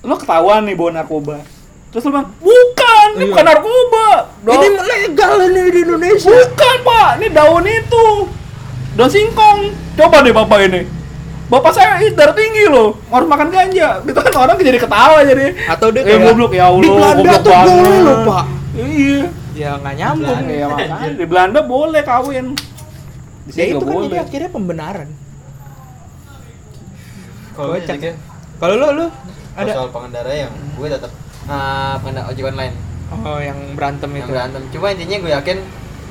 S2: lo ketahuan nih bawa narkoba. Terus lo bilang bukan ini
S3: Iya.
S2: bukan narkoba
S3: Ini
S2: daun
S3: legal ini di Indonesia.
S2: bukan pak. Ini daun itu. Daun singkong. Coba deh bapak ini. Bapak saya darah tinggi loh. Harus makan ganja. Itu kan orang jadi ketawa jadi.
S3: Atau dia
S2: eh,
S3: kayak,
S2: goblok. Ya Allah
S3: di Belanda tuh boleh loh, Pak.
S2: iya
S3: Ya nggak nyambung.
S1: Belanda.
S2: ya makanya di Belanda boleh kawin di
S3: Ya itu kan
S2: boleh
S3: jadi akhirnya pembenaran.
S1: kalau gitu,
S3: Kalau lu lu
S1: ada soal pengendara yang gue tetap ah pengendara ojek online
S3: oh yang berantem
S1: yang
S3: itu.
S1: berantem cuma intinya gue yakin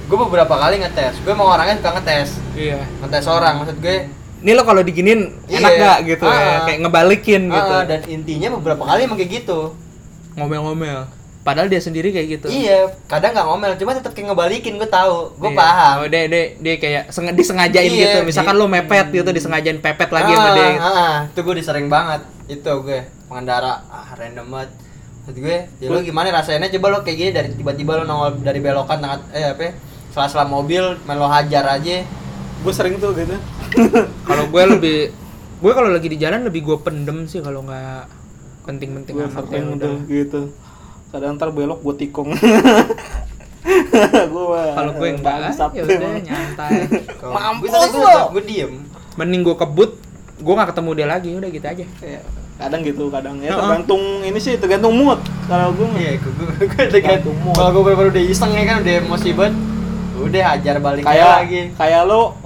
S1: gue beberapa kali ngetes gue mau orangnya suka ngetes
S3: Iya.
S1: ngetes orang maksud gue
S3: Ini lo kalau diginin enak
S1: Iya.
S3: gak gitu ya?
S1: Ah.
S3: Kayak ngebalikin gitu.
S1: ah, dan intinya beberapa kali emang kayak gitu
S3: Ngomel-ngomel. Padahal dia sendiri kayak gitu.
S1: iya kadang nggak ngomel cuma tetap kayak ngebalikin gue tahu gue
S3: Iya.
S1: paham
S3: Oh, dia, dia, dia kayak seng- disengajain
S1: Iya,
S3: gitu. Misalkan
S1: di-
S3: lo mepet gitu, disengajain pepet lagi sama
S1: ah,
S3: dia.
S1: ah, ah. itu gue disering banget itu gue pengendara ah random banget Maksud gue ya lo gimana rasanya coba lo kayak gini dari tiba-tiba lo nongol dari belokan tengah eh apa ya, sela-sela mobil main lo hajar aja
S2: gue sering tuh gitu [laughs]
S3: Kalau gue lebih gue kalau lagi di jalan lebih gue pendem sih kalau nggak penting-penting amat ya udah.
S2: gitu kadang ntar belok gue tikung gue
S3: Kalau gue enggak,
S2: bangsat
S3: ya udah nyantai.
S2: Mampus
S1: gue
S2: lo.
S1: gue diem
S3: Mending gue kebut, gue nggak ketemu dia lagi, udah gitu aja.
S2: Iya, kadang gitu kadang ya tergantung ini sih tergantung mood kalau gue
S1: Iya, gue gue gue kan.
S2: Satu mood.
S1: Kalau gue baru udah iseng ya kan udah emosi banget. Udah hajar balik
S2: kayak
S1: lagi.
S2: kayak lo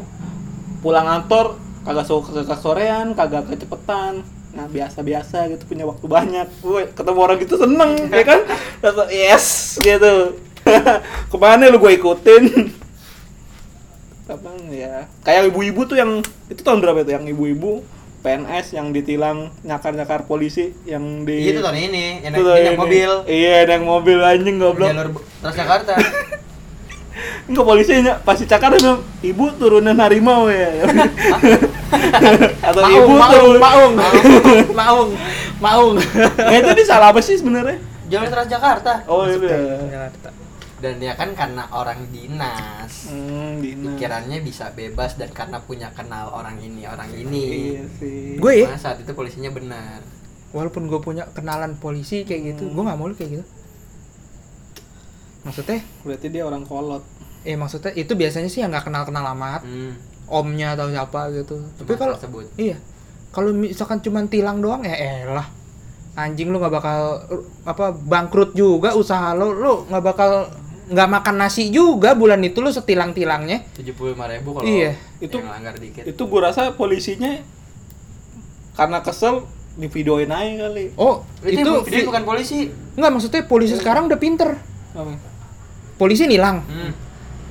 S2: pulang kantor kagak so kagak sorean kagak kecepetan nah biasa-biasa gitu punya waktu banyak. Gue ketemu orang gitu seneng ya kan? [laughs] Yes gitu. [laughs] Ke mana lu gue ikutin? [laughs] Apa ya. Kayak ibu-ibu tuh yang itu tahun berapa itu? Yang ibu-ibu PNS yang ditilang nyakar-nyakar polisi yang di
S1: Iya itu tahun ini, yang
S2: Itu
S1: naik
S2: tahun
S1: yang
S2: ini.
S1: mobil.
S2: iya naik mobil anjing goblok.
S1: Jalur Transjakarta.
S2: Enggak polisinya pasti cakar dia bilang, ibu turunan harimau ya. [laughs] Atau ibu
S3: maung, maung, [laughs] maung, maung.
S2: Nah, itu dia salah apa sih sebenarnya?
S1: Jalur Transjakarta.
S2: Oh itu ya.
S3: Jakarta.
S1: Dan dia kan karena orang dinas.
S2: Hmm, Dina.
S1: Pikirannya bisa bebas dan karena punya kenal orang ini, orang ini.
S2: Iya sih.
S3: Gue ya,
S1: Nah, saat itu polisinya benar.
S3: walaupun gue punya kenalan polisi kayak gitu, gue nggak mau lu kayak gitu. maksudnya
S2: berarti dia orang kolot
S3: eh maksudnya itu biasanya sih yang nggak kenal kenal amat
S1: Hmm.
S3: Omnya atau siapa gitu tapi
S1: Cuma
S3: kalau
S1: tersebut.
S3: iya. Kalau misalkan cuma tilang doang ya elah. Anjing lu nggak bakal apa bangkrut juga usaha lo. Lu nggak bakal nggak makan nasi juga bulan itu lu setilang tilangnya
S1: tujuh puluh lima ribu kalau
S3: Iya.
S2: Itu-
S1: langgar dikit.
S2: itu gua rasa polisinya karena kesel di videoin aja kali.
S3: Oh
S1: itu,
S3: itu
S1: dia
S3: vi-
S1: bukan polisi.
S3: Nggak maksudnya polisi sekarang udah pinter.
S2: Apa?
S3: polisi nilang.
S1: Hmm.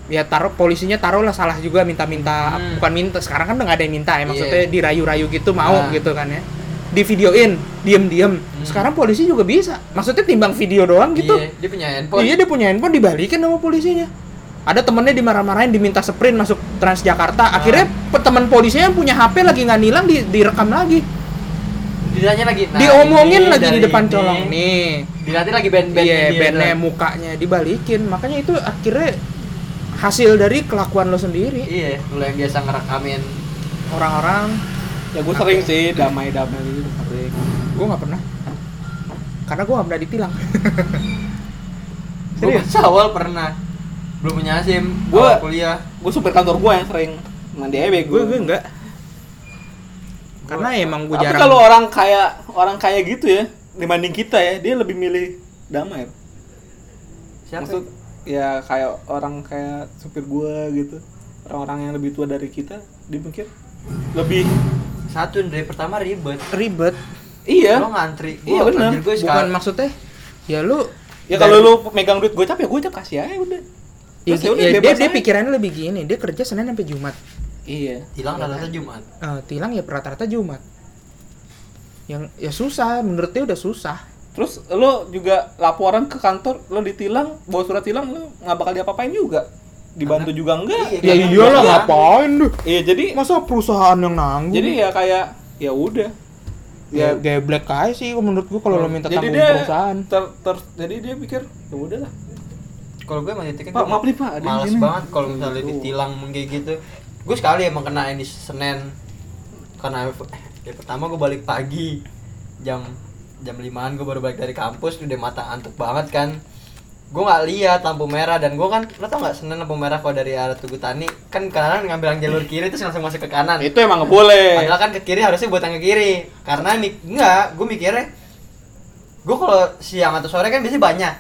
S3: Ya taruh polisinya taruh lah salah juga minta-minta
S1: Hmm.
S3: bukan minta sekarang kan udah nggak ada yang minta ya maksudnya
S1: Iya.
S3: dirayu-rayu gitu mau
S1: Nah.
S3: gitu kan ya di videoin diem-diem
S1: Hmm.
S3: sekarang polisi juga bisa maksudnya timbang video doang gitu
S1: iya, dia punya handphone
S3: iya dia punya handphone dibalikin sama polisinya ada temennya dimarah-marahin diminta sprint masuk Transjakarta
S1: Ah.
S3: akhirnya teman polisinya yang punya HP lagi nggak nilang di, direkam lagi
S1: ditanya lagi nah,
S3: diomongin
S1: ini
S3: lagi di depan
S1: ini.
S3: colong nih
S1: dilihatin lagi band-band
S3: iya bandnya mukanya dibalikin makanya itu akhirnya hasil dari kelakuan lo sendiri.
S1: Iya lu yang biasa ngerekamin
S3: orang-orang.
S2: Ya gue sering sih damai-damai gitu sering
S3: gue nggak pernah. Karena gue nggak pernah ditilang. [laughs]
S1: Serius? awal pernah. Belum punya SIM
S2: Gua-
S1: awal kuliah.
S2: gue supir kantor gue yang sering mandi aja
S3: gue
S2: gue
S3: gue enggak. Karena emang gue
S2: tapi
S3: jarang
S2: kalau orang kaya orang kaya gitu ya dibanding kita ya dia lebih milih damai.
S1: Siapa?
S2: Maksud ya kayak orang kayak supir gua gitu. Orang-orang yang lebih tua dari kita dia mikir lebih
S1: satu dari pertama ribet.
S3: Ribet.
S2: Iya.
S1: Lo ngantri.
S2: Iya,
S1: Gua- anjir, gue
S3: bukan
S1: sekali
S3: maksudnya ya lu
S2: ya kalau lu megang duit gocap ya gocap kasih aja udah.
S3: Ya,
S2: Terus ya udah,
S3: ya, dia, dia pikirannya lebih gini dia kerja senin sampai jumat.
S2: Iya.
S1: Hilang rata-rata Jumat.
S3: Eh, tilang ya rata-rata jumat. Yang ya susah menurut dia udah susah
S2: terus lu juga laporan ke kantor lu ditilang bawa surat tilang lu nggak bakal diapa-apain juga. Dibantu juga enggak.
S1: Iya,
S3: ya iyalah ngapain tuh
S2: iya jadi
S3: masa perusahaan yang nanggung?
S2: jadi ya kayak ya udah.
S3: Ya geblek aja sih menurut gua kalau lo minta
S2: jadi
S3: tanggung
S2: dia
S3: perusahaan.
S2: ter, ter- jadi dia pikir ya udahlah.
S1: Kalau gue emang titiknya
S2: Pak,
S1: gua
S2: maaf nih, Pak, ada
S1: males
S2: ini.
S1: banget kalau misalnya
S2: Gitu.
S1: ditilang kayak gitu. Gue sekali emang kena ini Senin. Karena ya pertama gue balik pagi jam jam limaan gue baru balik dari kampus udah mata antuk banget kan gue nggak lihat lampu merah dan gue kan lo tau nggak Senin lampu merah kalau dari arah Tugu Tani kan kanan ngambil yang jalur kiri terus langsung masuk ke kanan
S2: itu emang nggak boleh
S1: Padahal kan ke kiri harusnya buat yang ke kiri. Karena mik enggak, gue mikirnya gue kalau siang atau sore kan biasanya banyak.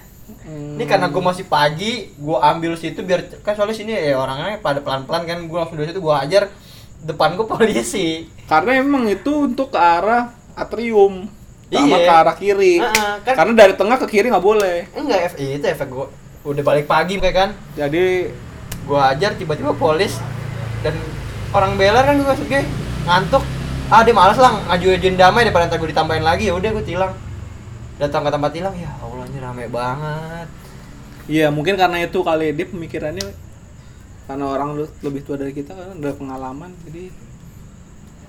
S2: Hmm.
S1: Ini karena gue masih pagi, gue ambil situ biar kan soalnya sini ya orangnya pada pelan-pelan kan, gue langsung dari situ gue ajar depan gue polisi.
S2: Karena emang itu untuk ke arah atrium sama
S1: Iya.
S2: ke arah kiri.
S1: Heeh, kan-
S2: Karena dari tengah ke kiri nggak boleh.
S1: Enggak, ef- itu efek gue udah balik pagi kayak kan,
S2: Jadi
S1: gue ajar tiba-tiba polis dan orang beler kan gue gue ngantuk. Ah dia malas lah ngajuin damai daripada ntar gue ditambahin lagi. Ya udah gue tilang. Datang ke tempat tilang ya Allah ini rame banget.
S2: Iya mungkin karena itu kali. Dia pemikirannya karena orang lebih tua dari kita kan udah pengalaman jadi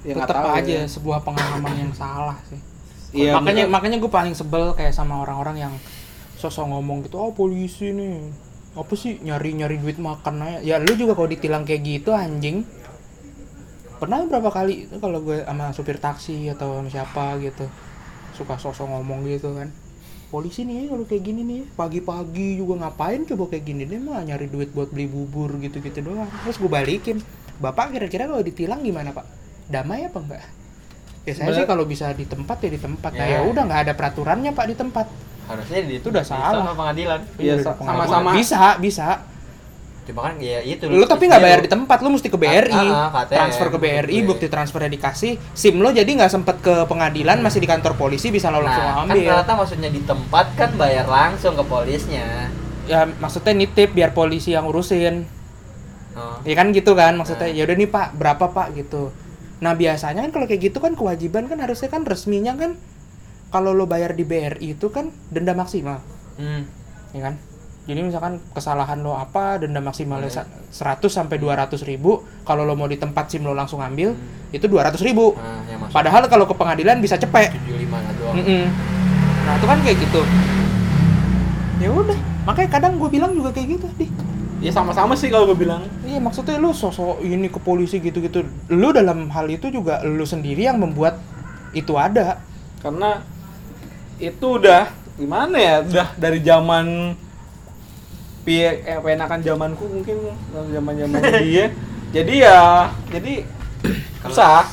S2: ya nggak
S3: tetap
S2: tahu
S3: aja
S2: ya.
S3: sebuah pengalaman yang salah sih
S2: Iya,
S3: makanya makanya gue paling sebel kayak sama orang-orang yang sosok ngomong gitu oh polisi nih. Apa sih? Nyari nyari duit makan aja. Ya lu juga kalau ditilang kayak gitu anjing. Pernah berapa kali itu kalau gue sama supir taksi atau sama siapa gitu suka sosok ngomong gitu kan. Polisi nih kalau kayak gini nih pagi-pagi juga ngapain coba kayak gini dia mah nyari duit buat beli bubur gitu-gitu doang. Terus gue balikin bapak kira-kira kalau ditilang gimana pak? Damai apa enggak ya saya sih kalau bisa di tempat ya di tempat nah
S1: Ya.
S3: ya udah nggak ada peraturannya pak di tempat
S1: harusnya di
S3: Itu udah salah.
S1: sama pengadilan
S2: Iya,
S3: pengalaman.
S2: sama-sama.
S3: bisa bisa
S1: cuma kan ya itu
S3: lu tapi nggak bayar di tempat lu mesti ke BRI
S1: Ah, ah,
S3: transfer ke BRI
S1: Iya.
S3: bukti transfernya dikasih sim lo jadi nggak sempet ke pengadilan masih di kantor polisi bisa lo langsung
S1: nah, kan
S3: ambil
S1: ternyata maksudnya di tempat kan bayar langsung ke polisnya
S3: ya maksudnya nitip biar polisi yang urusin
S1: oh.
S3: ya kan gitu kan maksudnya
S1: Nah.
S3: ya udah nih pak berapa pak gitu nah biasanya kan kalau kayak gitu kan kewajiban kan harusnya kan resminya kan kalau lo bayar di BRI itu kan denda maksimal.
S1: Hmm.
S3: ya kan? Jadi misalkan kesalahan lo apa denda maksimalnya
S1: Hmm.
S3: sa- 100 sampai 200 ribu kalau lo mau di tempat sim lo langsung ambil
S1: Hmm.
S3: itu 200 ribu.
S1: Nah masuk
S3: padahal kalau ke pengadilan bisa cepet
S1: 75 lah doang.
S3: Mm-mm. nah itu kan kayak gitu. Ya udah makanya kadang gue bilang juga kayak gitu di
S2: ya sama-sama sih kalau gue bilang
S3: iya maksudnya lu sosok ini ke polisi gitu-gitu. Lu dalam hal itu juga lu sendiri yang membuat itu ada.
S2: Karena itu udah gimana ya udah dari zaman pi eh, enakan zamanku mungkin zaman zamannya [laughs] dia. Jadi ya jadi susah.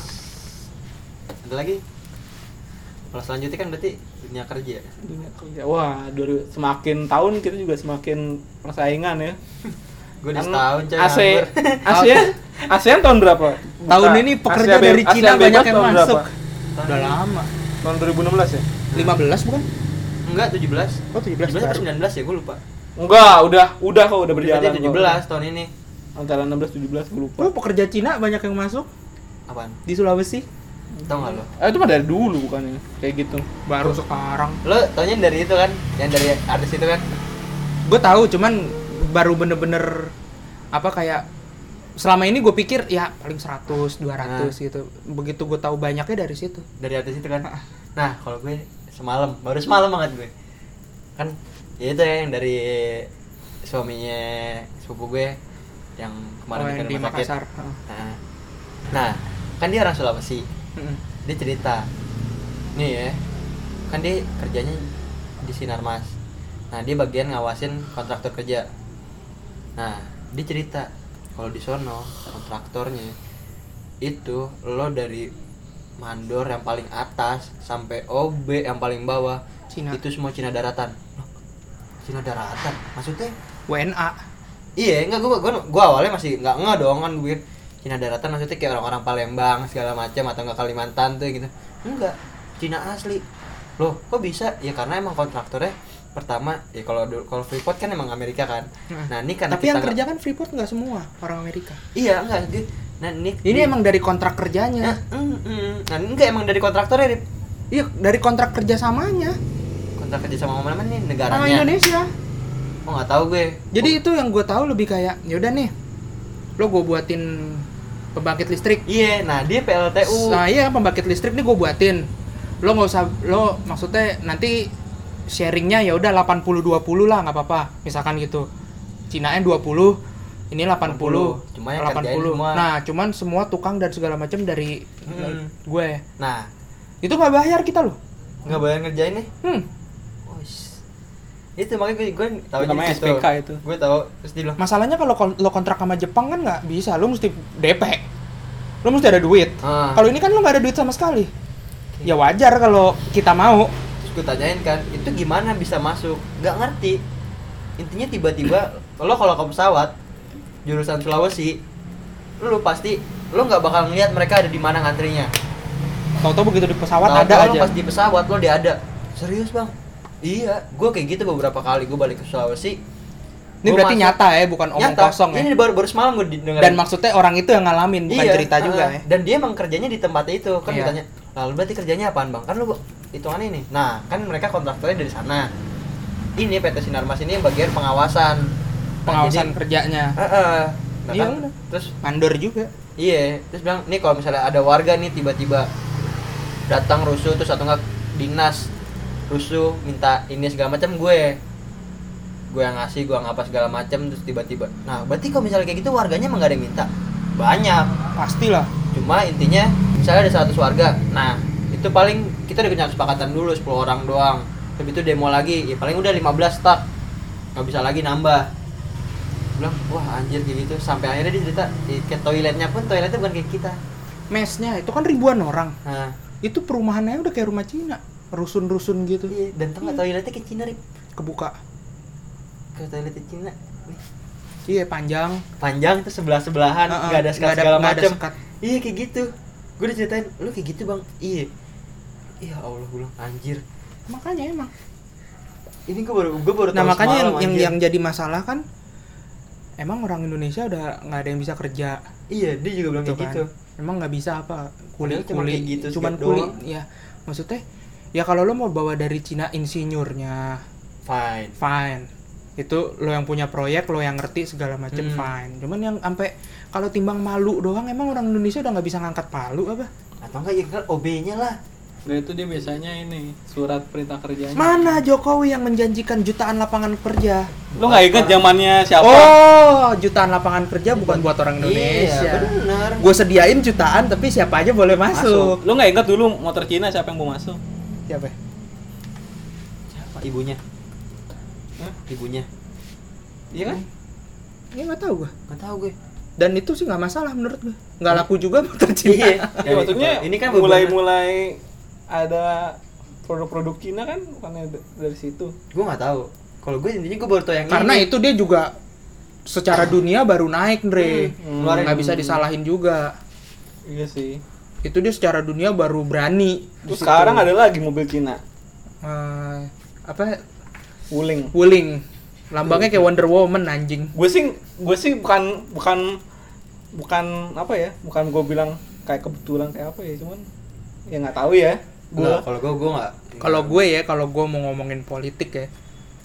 S1: Ada lagi? Kalau selanjutnya kan berarti dunia kerja.
S2: Dunia kerja. Wah dari semakin tahun kita juga semakin persaingan ya [laughs]
S1: gue udah setahun coy
S2: AC
S1: nganggur. [laughs]
S2: ASEAN ASEAN tahun berapa
S3: Tahun
S2: Buka.
S3: ini pekerja
S2: Asia
S3: dari Cina banyak yang
S2: tahun
S3: masuk.
S2: berapa?
S3: Udah lama.
S2: tahun 2016 ya
S3: 15 bukan?
S1: enggak 17
S3: Oh, 17
S1: 17 atau
S3: baru.
S1: 19 ya gue lupa
S2: enggak udah udah kok udah berjalan
S1: berjalan
S2: kok.
S1: 17 tahun ini
S2: antara 16 17 gue lupa
S3: Oh, pekerja Cina banyak yang masuk
S1: apaan
S3: di Sulawesi.
S1: tau gak lo
S2: eh, itu mah dari dulu bukannya kayak gitu
S3: Baru sekarang.
S1: lo taunya dari itu kan yang dari artis itu kan
S3: Gue tahu, cuman baru bener-bener apa kayak selama ini gue pikir ya paling 100, 200
S1: Nah.
S3: gitu. Begitu gue tahu banyaknya dari situ.
S1: dari artis itu kan nah kalau gue semalam baru semalam banget gue kan ya itu ya yang dari suaminya sepupu gue yang kemarin
S3: Oh, yang di
S1: rumah sakit.
S3: Makassar. Heeh.
S1: Nah, nah, kan dia orang Sulawesi. Dia cerita, nih ya, kan dia kerjanya di Sinarmas. Nah, dia bagian ngawasin kontraktor kerja. Nah, dia cerita kalau di sono kontraktornya itu lo dari mandor yang paling atas sampai OB yang paling bawah
S3: Cina.
S1: itu semua Cina daratan. Loh, Cina daratan, maksudnya?
S3: WNA.
S1: Iya, enggak gua, gua gua awalnya masih enggak enggak dong kan gue Cina daratan maksudnya kayak orang-orang Palembang segala macam atau enggak Kalimantan tuh gitu. Enggak, Cina asli. Loh, kok bisa? Ya karena emang kontraktornya pertama ya kalau kalau Freeport kan emang Amerika kan.
S3: Nah,
S1: Nah, ini karena
S3: Tapi yang
S1: kita
S3: kerja kan Freeport nggak semua orang Amerika.
S1: nggak- Iya, enggak. Nah, ini
S3: Ini
S1: di-
S3: emang dari kontrak
S1: Nah,
S3: kerjanya.
S1: mm, mm. nah, enggak emang dari kontraktornya Rip.
S3: Iya, dari kontrak kerjasamanya
S1: Kontrak kerja sama mana nih
S3: sama
S1: negaranya.
S3: Indonesia.
S1: Oh, enggak tahu gue.
S3: Jadi itu yang gue tahu lebih kayak ya udah nih, lo gue buatin pembangkit listrik.
S1: Iya, nah dia PLTU.
S3: Nah iya pembangkit listrik nih gue buatin. Lo nggak usah lo maksudnya nanti sharingnya ya udah 80-20 lah nggak apa-apa. Misalkan gitu. Cina 20, ini 80,
S1: 80. Cuma yang kerjain semua.
S3: Nah, cuman semua tukang dan segala macam dari
S1: Hmm.
S3: gue.
S1: Nah,
S3: Itu nggak bayar kita loh.
S1: nggak bayar ngerjain nih.
S3: Hmm.
S1: Wis. Itu makanya gue gue tahu
S2: namanya SPK itu.
S1: Gue tahu terus dia bilang,
S3: Masalahnya kalau lo kontrak sama Jepang kan nggak bisa, lo mesti DP. Lo mesti ada duit.
S1: ah.
S3: Kalau ini kan lo nggak ada duit sama sekali. Ya wajar kalau kita mau.
S1: Gue tanyain kan, itu gimana bisa masuk? Gak ngerti. Intinya tiba-tiba lo kalau ke pesawat jurusan Sulawesi, lo pasti lo nggak bakal ngeliat mereka ada di mana ngantrinya.
S3: Tahu-tahu begitu di pesawat
S1: Tahu-tahu
S3: ada
S1: lo
S3: aja.
S1: pas di pesawat lo dia ada. Serius bang? Iya, gue kayak gitu beberapa kali gue balik ke Sulawesi.
S3: Ini
S1: Gua
S3: berarti
S1: masuk-
S3: nyata ya, bukan omong
S1: Nyata.
S3: kosong ya.
S1: Ini baru baru semalam gue dengerin.
S3: Dan maksudnya orang itu yang ngalamin, bukan cerita juga
S1: uh,
S3: ya.
S1: Dan dia emang kerjanya di tempat itu. Kan
S3: Iya.
S1: ditanya, lalu berarti kerjanya apaan bang? Kan lu hitungannya ini. Nah, kan mereka kontraktornya dari sana. Ini PT Sinarmas ini bagian pengawasan. Nah,
S3: Pengawasan
S1: jadi-
S3: kerjanya.
S1: Heeh. Nah,
S3: Iya,
S1: kan,
S3: udah.
S1: terus
S3: Mandor juga.
S1: iya, terus bilang, nih kalau misalnya ada warga nih tiba-tiba datang rusuh terus atau enggak dinas rusuh minta ini segala macam gue gue yang ngasih gue ngapa segala macam terus tiba-tiba nah berarti kalau misalnya kayak gitu warganya emang gak ada yang minta banyak
S3: Pastilah.
S1: cuma intinya misalnya ada 100 warga nah itu paling kita udah punya kesepakatan dulu 10 orang doang. Tapi itu demo lagi ya paling udah 15 stuck nggak bisa lagi nambah. Bilang wah anjir kayak gitu. Sampai akhirnya dia cerita "Ih, ke toiletnya pun toiletnya bukan kayak kita.
S3: Mesnya itu kan ribuan orang.
S1: nah
S3: Itu perumahannya udah kayak rumah Cina. Rusun-rusun gitu.
S1: iya dan tau nggak toiletnya kayak Cina Rip?
S3: Kebuka.
S1: ke toiletnya Cina Nih,
S3: Iya, panjang.
S1: panjang itu sebelah sebelahan nggak ada sekat
S3: ada-
S1: segala macam iya kayak gitu. Gue diceritain lu kayak gitu bang. Iya iya Allah gue bilang anjir
S3: Makanya emang.
S1: ini gue baru gue baru
S3: Nah, makanya yang,
S1: semalam,
S3: yang
S1: anjir.
S3: yang jadi masalah kan emang orang Indonesia udah nggak ada yang bisa kerja
S1: iya dia juga bilang
S3: gitu
S1: kayak
S3: kan.
S1: gitu
S3: Emang nggak bisa apa kuli
S1: Padahal cuma
S3: kuli
S1: kayak gitu
S3: cuman
S1: segala
S3: kuli
S1: doang.
S3: ya maksudnya ya kalau lo mau bawa dari Cina insinyurnya
S1: fine
S3: fine itu lo yang punya proyek lo yang ngerti segala macem
S1: Hmm.
S3: fine cuman yang sampai kalau timbang malu doang emang orang Indonesia udah nggak bisa ngangkat palu apa
S1: atau enggak ya kan OB-nya lah
S2: Nah itu dia biasanya ini surat perintah kerjanya.
S3: mana Jokowi yang menjanjikan jutaan lapangan kerja?
S2: Lo nggak inget zamannya siapa?
S3: oh jutaan lapangan kerja bukan buat orang Indonesia.
S1: iya benar.
S3: Gue sediain jutaan tapi siapa aja boleh masuk,
S2: Lo nggak inget dulu motor Cina siapa yang mau masuk?
S3: siapa?
S1: Siapa? Ibunya. Hah? ibunya.
S2: Iya kan?
S3: ya nggak tahu gue
S1: nggak tahu gue.
S3: Dan itu sih nggak masalah menurut gue nggak laku juga motor Cina.
S1: Iya.
S2: Ya, maksudnya
S1: ini kan
S2: mulai-mulai ada produk-produk Cina kan bukannya dari situ.
S1: gue nggak tahu kalau gue intinya gue baru tau yang
S3: karena
S1: ini
S3: itu dia juga secara dunia baru naik Andre
S2: Hmm.
S3: Nggak bisa disalahin juga
S2: Iya sih.
S3: itu dia secara dunia baru berani
S2: Terus sekarang ada lagi mobil Cina,
S3: Eh, apa
S2: Wuling.
S3: Wuling lambangnya kayak Wonder Woman anjing
S2: Gue sih gue sih bukan bukan bukan apa ya? Bukan gue bilang kayak kebetulan kayak apa ya, cuman ya nggak tahu ya. Gue
S1: Nggak, kalau gue gue nggak
S3: kalau gue ya kalau gue mau ngomongin politik ya.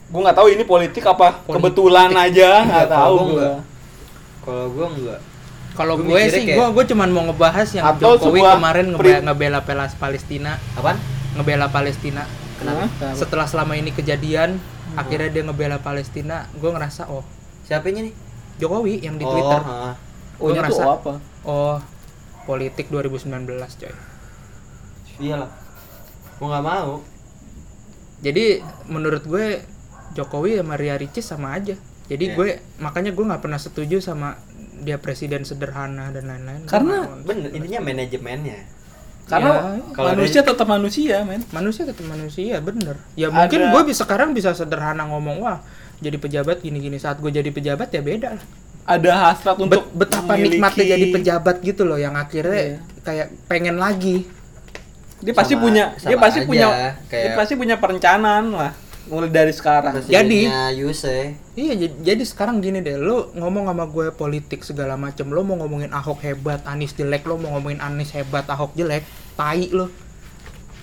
S2: Gue nggak tahu ini politik apa.
S3: Politik.
S2: kebetulan aja nggak tahu
S1: kalau gua
S2: gue.
S1: kalau gue nggak
S3: kalau
S1: Gue
S3: gue sih
S1: kayak-
S3: gue gue cuman mau ngebahas yang
S2: Atau
S3: Jokowi kemarin
S2: pri-
S3: ngebela, ngebela Pelas Palestina.
S1: Apaan?
S3: Ngebela Palestina.
S2: Kenapa?
S3: setelah selama ini kejadian akhirnya dia ngebela Palestina gue ngerasa oh.
S1: Siapa nih?
S3: Jokowi yang di
S1: oh,
S3: Twitter.
S1: ha.
S2: Oh,
S3: Gua ngerasa-
S2: oh apa?
S3: oh politik 2019 coy.
S1: Iyalah gue nggak mau
S3: jadi menurut gue Jokowi sama Ria Ricis sama aja jadi
S1: Iya.
S3: gue makanya gue nggak pernah setuju sama dia presiden sederhana dan lain-lain
S2: Karena-
S3: mau.
S1: bener intinya manajemennya
S2: Karena
S3: Ya,
S1: kalau
S2: manusia tetap manusia, men.
S3: manusia tetap manusia bener ya mungkin
S2: Ada-
S3: gue bisa sekarang bisa sederhana ngomong wah jadi pejabat gini-gini saat gue jadi pejabat ya beda lah
S2: Ada hasrat untuk
S3: Bet- betapa
S2: memiliki-
S3: nikmatnya jadi pejabat gitu loh yang akhirnya
S2: Iya.
S3: kayak pengen lagi
S2: Dia pasti
S1: Sama-
S2: punya, dia pasti
S1: aja,
S2: punya, dia
S1: kayak-
S2: pasti punya perencanaan lah. Mulai dari sekarang.
S1: presidennya Yuse
S3: Iya, jadi, jadi sekarang gini deh, lo ngomong sama gue politik segala macem, lo mau ngomongin Ahok hebat, Anies jelek, lo mau ngomongin Anies hebat, Ahok jelek, tai lo.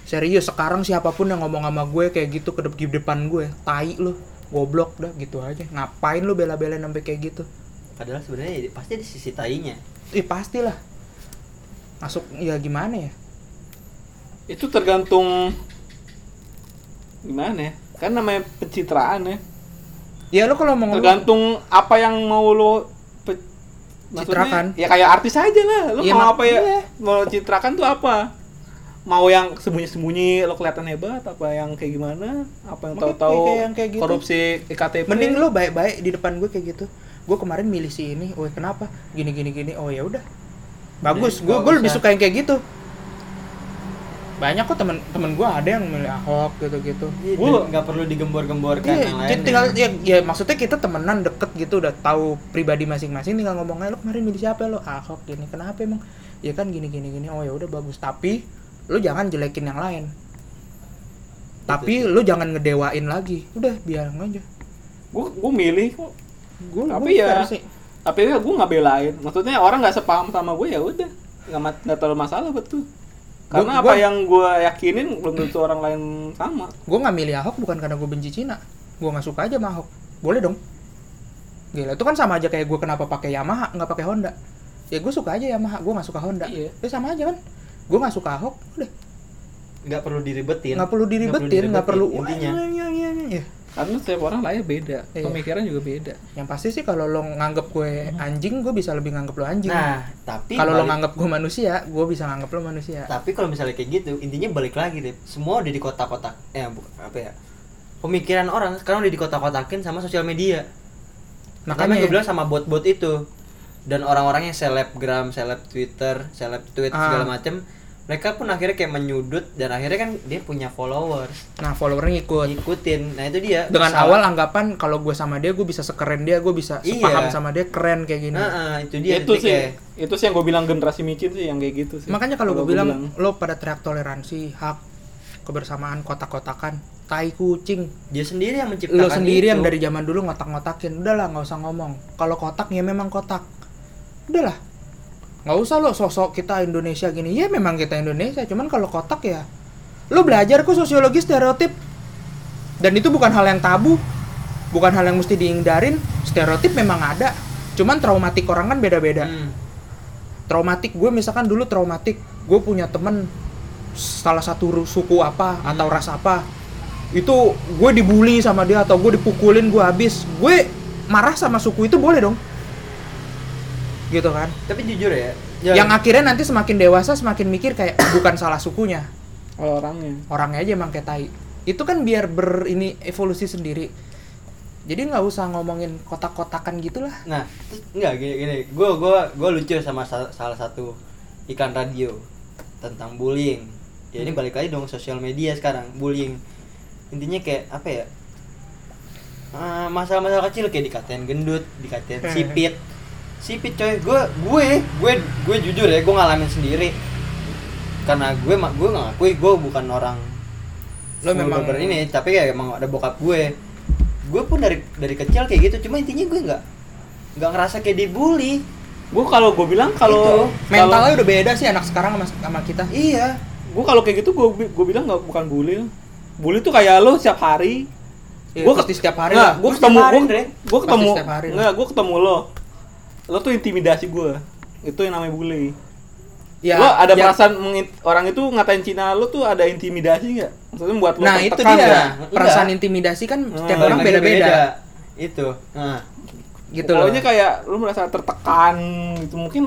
S3: Serius, sekarang siapa pun yang ngomong sama gue kayak gitu ke dep- depan gue, tai lo, goblok dah gitu aja. Ngapain lo bela-belain sampai kayak gitu?
S1: padahal sebenarnya pasti di sisi tainya
S3: Ih pastilah. Masuk ya gimana ya?
S2: Itu tergantung gimana ya? Kan namanya pencitraan ya.
S3: Ya lo kalau mau ngomong
S2: Tergantung apa yang mau lo pe-
S3: Citrakan.
S2: Ya kayak artis aja lah. Lo
S3: Iya,
S2: mau apa ya?
S3: iya.
S2: Mau citrakan tuh apa? Mau yang sembunyi-sembunyi lo kelihatan hebat apa yang kayak gimana? Apa yang tahu-tahu
S3: kayak yang kayak gitu.
S2: korupsi iktp?
S3: mending lo baik-baik di depan gue kayak gitu. Gue kemarin milih si ini, oh kenapa? Gini gini gini. Oh ya udah. Bagus, gue gue lebih suka yang kayak gitu. Banyak kok temen-temen gue ada yang milih Ahok gitu-gitu.
S1: Iya,
S2: Gua-
S1: dan nggak perlu digembor-gemborkan
S3: Iya,
S1: yang lain
S3: tinggal ya, ya maksudnya kita temenan deket gitu udah tahu pribadi masing-masing tinggal ngomong aja lo kemarin milih siapa lo Ahok gini kenapa emang ya kan gini gini gini oh ya udah bagus tapi lo jangan jelekin yang lain tapi lo jangan ngedewain lagi udah biar aja
S2: Gue gue milih kok.
S3: gue
S2: Tapi ya- Tapi ya gue nggak belain. Maksudnya orang nggak sepaham sama gue ya udah. Nggak terlalu masalah betul. Karena
S3: Gua-
S2: apa
S3: gua-
S2: yang gue yakinin belum tentu orang lain sama.
S3: gue nggak milih Ahok bukan karena gue benci Cina. Gue nggak suka aja sama Ahok. Boleh dong. Gila itu kan sama aja kayak gue kenapa pakai Yamaha nggak pakai Honda. Ya gue suka aja Yamaha gue nggak suka Honda.
S2: Iya.
S3: ya sama aja kan. Gue nggak suka Ahok udah.
S1: Nggak perlu diribetin.
S3: Nggak perlu diribetin nggak perlu
S1: intinya.
S3: Wah, iya, iya, iya, iya.
S2: Karena setiap orang lahir beda.
S3: Iya.
S2: Pemikiran juga beda.
S3: yang pasti sih kalau lo nganggep gue anjing gue bisa lebih nganggep lo anjing
S1: nah tapi
S3: kalau lo nganggep gue manusia gue bisa nganggep lo manusia
S1: tapi kalau misalnya kayak gitu intinya balik lagi deh semua udah di kotak-kotak eh bu- apa ya pemikiran orang sekarang udah di kotak-kotakin sama sosial media makanya gue bilang sama bot-bot itu dan orang-orang yang selebgram seleb twitter seleb tweet
S3: Ah.
S1: segala macem mereka pun akhirnya kayak menyudut dan akhirnya kan dia punya followers
S3: nah followernya ikut
S1: ngikutin nah itu dia
S3: dengan
S1: Salah-
S3: awal anggapan kalau gue sama dia gue bisa sekeren dia gue bisa
S1: Iya.
S3: sepaham sama dia keren kayak gini
S1: Nah, ah, itu dia
S2: itu sih,
S1: kayak,
S2: itu sih yang gue bilang generasi micin sih yang kayak gitu sih.
S3: Makanya kalau gue bilang, lo pada teriak toleransi, hak, kebersamaan, kotak-kotakan, tai kucing.
S1: dia sendiri yang menciptakan
S3: Lo sendiri
S1: itu.
S3: yang dari zaman dulu ngotak-ngotakin. Udahlah, nggak usah ngomong. Kalau kotak ya memang kotak. Udahlah. Nggak usah lo sosok kita Indonesia gini. Ya memang kita Indonesia, cuman kalau kotak ya lo belajar kok sosiologi stereotip. Dan itu bukan hal yang tabu. Bukan hal yang mesti dihindarin. Stereotip memang ada. Cuman traumatik orang kan beda-beda
S1: Hmm.
S3: traumatik gue misalkan dulu traumatik gue punya temen salah satu suku apa atau ras apa itu gue dibully sama dia atau gue dipukulin gue habis gue marah sama suku itu boleh dong gitu kan
S1: tapi jujur ya
S3: yang akhirnya nanti semakin dewasa semakin mikir kayak [coughs] bukan salah sukunya
S2: kalau orangnya.
S3: orangnya aja emang kayak tai itu kan biar ber ini evolusi sendiri jadi nggak usah ngomongin kotak-kotakan gitulah
S1: Nah, terus enggak gini gini. Gue gua gua lucu sama sa- salah satu iklan radio tentang bullying. Ya ini balik lagi dong sosial media sekarang, bullying. Intinya kayak apa ya? Ah, masalah-masalah kecil kayak dikatain gendut, dikatain sipit. Sipit coy, gue gue gue gue jujur ya, gue ngalamin sendiri. Karena gue mak gue ngakui gue bukan orang
S3: Lo memang-
S1: ini, tapi ya emang ada bokap gue. Gue pun dari dari kecil kayak gitu, cuma intinya gue nggak nggak ngerasa kayak dibully.
S2: Gue kalau gue bilang kalau
S3: mentalnya udah beda sih anak sekarang sama, sama kita
S1: Iya.
S2: gue kalau kayak gitu gue gue bilang nggak bukan bully. Bully tuh kayak lo setiap hari.
S3: Ya,
S2: Gua
S3: pasti setiap hari
S2: nggak, gue ketemu
S1: setiap hari,
S2: gue gue ketemu nggak gue ketemu lo. Lo tuh intimidasi gue. Itu yang namanya bully.
S3: ya
S2: lo ada
S3: ya-
S2: perasaan orang itu ngatain Cina lo tuh ada intimidasi nggak? Maksudnya buat lo
S3: nah itu dia
S2: nggak?
S3: perasaan
S1: Enggak.
S3: intimidasi kan setiap
S2: Hmm,
S3: orang
S1: Balik lagi
S3: beda-beda
S1: Itu. Nah,
S3: gitu loh
S2: Pokoknya kayak lo merasa tertekan gitu mungkin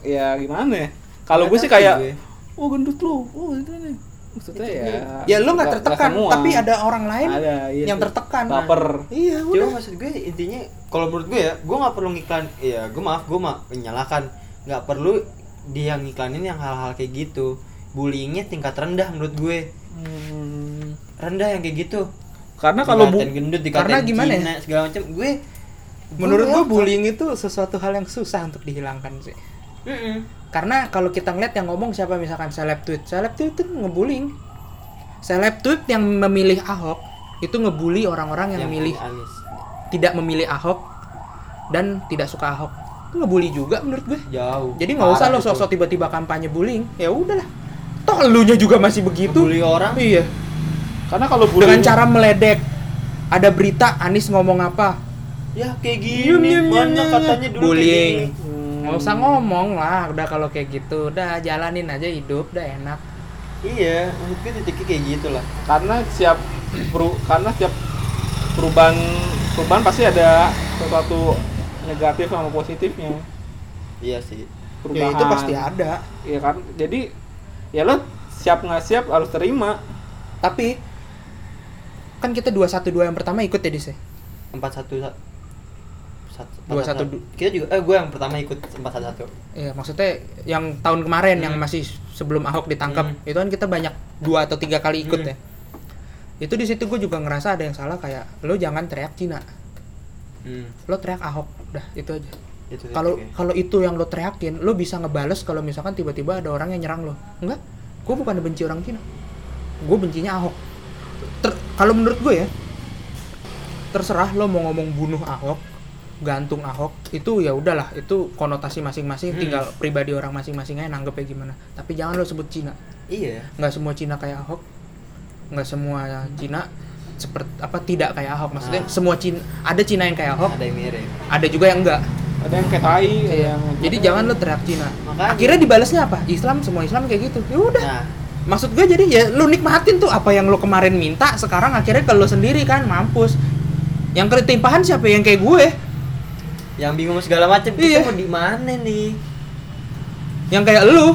S2: ya gimana ya? Kalau gue sih kayak
S1: gue.
S2: oh gendut lo, oh itu nih. Maksudnya ya.
S3: ya lu nggak tertekan tapi ada orang lain
S2: Ada, iya
S3: yang tertekan
S2: Baper.
S3: iya
S1: cuma
S3: udah
S1: maksud gue intinya kalau menurut gue ya, gue nggak perlu ngiklan. Iya, gue maaf, gue mah menyalahkan. Nggak perlu dia ngiklanin yang hal-hal kayak gitu. Bullyingnya tingkat rendah menurut gue.
S2: Hmm.
S1: Rendah yang kayak gitu.
S2: Karena kalau bu
S1: gendut,
S3: Karena gimana ya?
S1: Cina, segala macam. Gue
S3: menurut
S1: welcome.
S3: bullying itu sesuatu hal yang susah untuk dihilangkan sih
S1: Mm-mm.
S3: karena kalau kita ngeliat yang ngomong siapa? Misalkan seleb tweet. Seleb tweet itu ngebullying. Seleb tweet yang memilih Ahok itu ngebully orang-orang yang, memilih
S1: Anies.
S3: tidak memilih Ahok dan tidak suka Ahok. Itu ngebully juga menurut gue.
S1: Jauh.
S3: jadi nggak usah lo sosok tiba-tiba kampanye bullying. Ya udahlah. Toh elunya juga masih begitu.
S1: Ngebully orang.
S3: iya.
S2: Karena kalau bullying
S3: dengan cara meledek. Ada berita Anies ngomong apa?
S1: Ya kayak gini. Mana katanya dulu
S3: bullying. Nggak usah ngomong lah udah kalau kayak gitu udah jalanin aja hidup udah enak
S1: Iya, maksud gue titiknya kayak gitu lah.
S2: karena siap peru karena setiap perubahan perubahan pasti ada sesuatu negatif sama positifnya
S1: Iya sih.
S3: ya
S2: perubahan
S3: itu pasti ada
S2: Iya kan jadi ya lo siap nggak siap harus terima
S3: tapi kan kita dua satu dua yang pertama ikut ya Dis ya?
S1: Empat satu satu.
S3: Dua, satu,
S1: Kita juga, eh gue yang pertama ikut empat satu satu.
S3: Iya, maksudnya yang tahun kemarin yang
S1: Hmm.
S3: masih sebelum Ahok ditangkap,
S1: Hmm.
S3: itu kan kita banyak dua atau tiga kali ikut
S1: Hmm.
S3: ya. Itu di situ gue juga ngerasa ada yang salah kayak lo jangan teriak Cina,
S1: Hmm.
S3: lo teriak Ahok, udah itu aja. Kalau kalau itu yang lo teriakin, lo bisa ngebales kalau misalkan tiba-tiba ada orang yang nyerang lo. Enggak, gue bukan benci orang Cina, gue bencinya Ahok. Ter- kalau menurut gue ya, terserah lo mau ngomong bunuh Ahok, gantung Ahok, itu ya udahlah, itu konotasi masing-masing,
S1: Hmm.
S3: tinggal pribadi orang masing-masing aja nanggepnya gimana. Tapi jangan lo sebut Cina,
S1: Iya.
S3: nggak semua Cina kayak Ahok, nggak semua Cina seperti apa tidak kayak Ahok. Maksudnya
S1: Ah.
S3: semua Cina ada Cina yang kayak Ahok,
S1: Ada yang mirip.
S3: ada juga yang enggak.
S2: ada yang kayak tai ada yang
S3: Jadi jangan lo teriak Cina.
S1: Makanya.
S3: Akhirnya dibalasnya apa? Islam semua Islam kayak gitu. Ya udah.
S1: Nah,
S3: Maksud gue jadi ya lu nikmatin tuh apa yang lo kemarin minta sekarang akhirnya ke lo sendiri kan mampus. Yang ketimpahan siapa yang kayak gue?
S1: Yang bingung segala macam
S3: Iya.
S1: kita mau di mana nih?
S3: Yang kayak lu.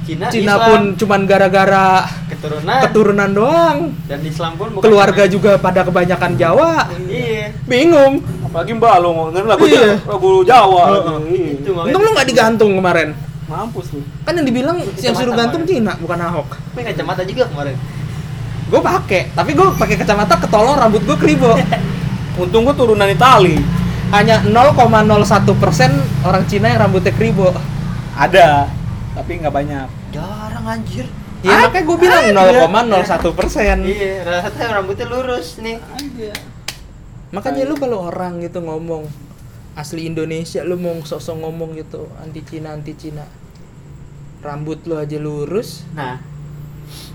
S1: Cina,
S3: Cina
S1: Islam,
S3: pun cuman gara-gara
S1: keturunan
S3: keturunan doang.
S1: dan Islam pun bukan
S3: Keluarga
S1: cuma-
S3: juga pada kebanyakan Jawa.
S1: Iya.
S3: Bingung.
S2: apalagi mbak lo ngomongin lagu
S3: Iya.
S2: lagu Jawa
S3: Heeh.
S2: Iya.
S1: Itu.
S3: Untung lu nggak digantung kemarin.
S2: mampus lu
S3: Kan yang dibilang yang suruh gantung Cina bukan Ahok.
S1: Tapi kacamata juga kemarin.
S3: Gue pakai, tapi gue pakai kacamata ketolong rambut gue keribo. [laughs]
S2: untung gua turunan Itali
S3: Hanya 0,01 persen orang Cina yang rambutnya keribo.
S2: ada tapi nggak banyak
S1: Jarang anjir.
S3: Ya makanya gue bilang 0,01 persen.
S1: Iya, rata-rata rambutnya lurus nih.
S2: ada
S3: Makanya lu kalau orang gitu ngomong asli Indonesia lu mau sosok ngomong gitu anti Cina anti Cina rambut lu aja lurus
S1: Nah,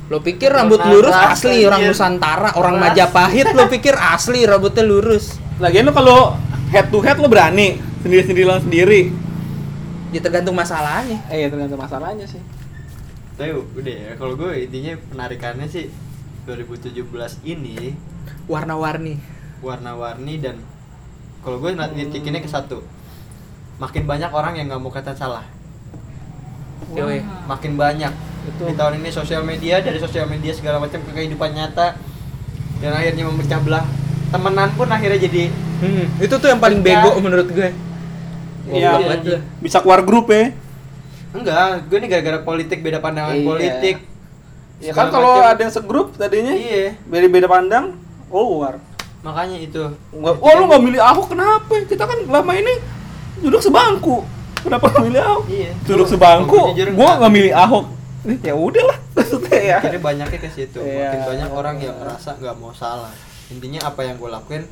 S3: lo pikir rambut
S1: Orang
S3: lurus
S1: ras,
S3: asli orang. Nusantara orang
S1: Ras.
S3: Majapahit lo pikir asli rambutnya lurus
S2: lagian lo kalau head to head lo berani sendiri sendiri. Lawan sendiri
S3: ya tergantung masalahnya.
S2: Eh ya tergantung masalahnya sih.
S1: Tapi udah ya. Kalau gue intinya penarikannya sih 2017 ini
S3: warna-warni.
S1: warna-warni dan kalau gue nanti tikinnya ke satu. Makin banyak orang yang nggak mau kata salah.
S3: Yoi.
S1: makin banyak.
S2: Betul.
S1: di tahun ini sosial media dari sosial media segala macam ke kehidupan nyata. Dan akhirnya memecah belah temenan pun akhirnya jadi
S3: Hmm, itu tuh yang paling
S1: Pecah.
S3: bego menurut gue.
S2: Iya,
S1: iya.
S3: tuh.
S2: bisa keluar grup ya
S1: enggak gue nih gara-gara politik beda pandangan
S2: Iya.
S1: politik
S2: ya kan kalau ada yang segrup tadinya
S1: iya
S2: beda beda pandang keluar
S1: makanya itu
S2: Nggak, oh lu nggak milih Ahok kenapa? Kita kan lama ini duduk sebangku. Kenapa nggak milih Ahok?
S1: Iya.
S2: Duduk sebangku,
S1: gua nggak.
S2: milih Ahok. Eh, Ya udahlah, maksudnya ya.
S1: akhirnya banyaknya ke situ
S2: Iya.
S1: makin banyak orang yang ngerasa nggak mau salah intinya apa yang gue lakuin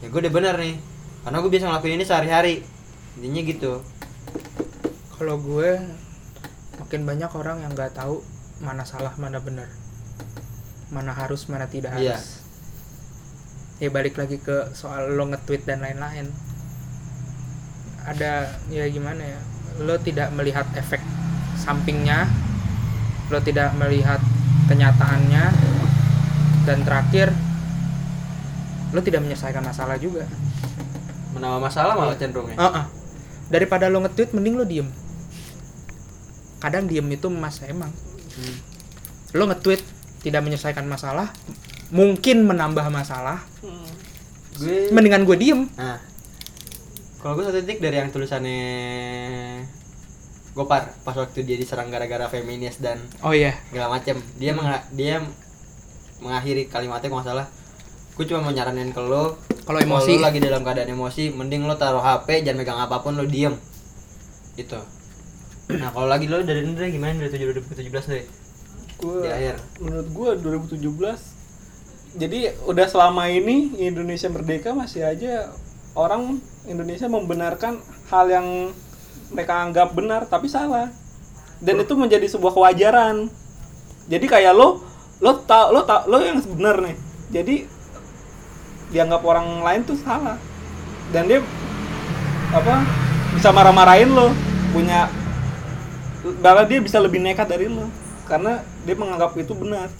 S1: ya gue udah bener nih karena gue biasa ngelakuin ini sehari-hari intinya gitu
S3: Kalau gue makin banyak orang yang nggak tahu mana salah mana benar, mana harus mana tidak harus.
S1: Iya.
S3: Ya balik lagi ke soal lo nge-tweet dan lain-lain. Ada ya gimana ya? Lo tidak melihat efek sampingnya, lo tidak melihat kenyataannya, dan terakhir lo tidak menyelesaikan masalah juga.
S1: menambah masalah malah cenderungnya
S3: Heeh. Daripada lo nge-tweet mending lo diem. Kadang diem itu mas emang.
S1: Hmm.
S3: Lo nge-tweet tidak menyelesaikan masalah, mungkin menambah masalah,
S1: gue
S3: mendingan gue diem.
S1: nah kalau gue satu titik dari yang tulisannya Gopar pas waktu dia diserang gara-gara feminis dan
S3: Oh iya.
S1: segala macem dia menga- dia mengakhiri kalimatnya kalau salah gue cuma mau nyaranin ke lo
S3: Kalau emosi.
S1: lo lagi dalam keadaan emosi mending lo taruh HP jangan megang apa pun lo diem. Itu nah kalau lagi lo dari Indra gimana? Dari 2017 deh
S2: Gua,
S1: di akhir.
S2: menurut gua 2017 jadi udah selama ini Indonesia merdeka masih aja orang Indonesia membenarkan hal yang mereka anggap benar tapi salah. Dan itu menjadi sebuah kewajaran. Jadi kayak lo lo tau lo tau lo yang benar nih. Jadi dianggap orang lain tuh salah. Dan dia apa bisa marah-marahin lo punya bahkan dia bisa lebih nekat dari lo karena dia menganggap itu benar.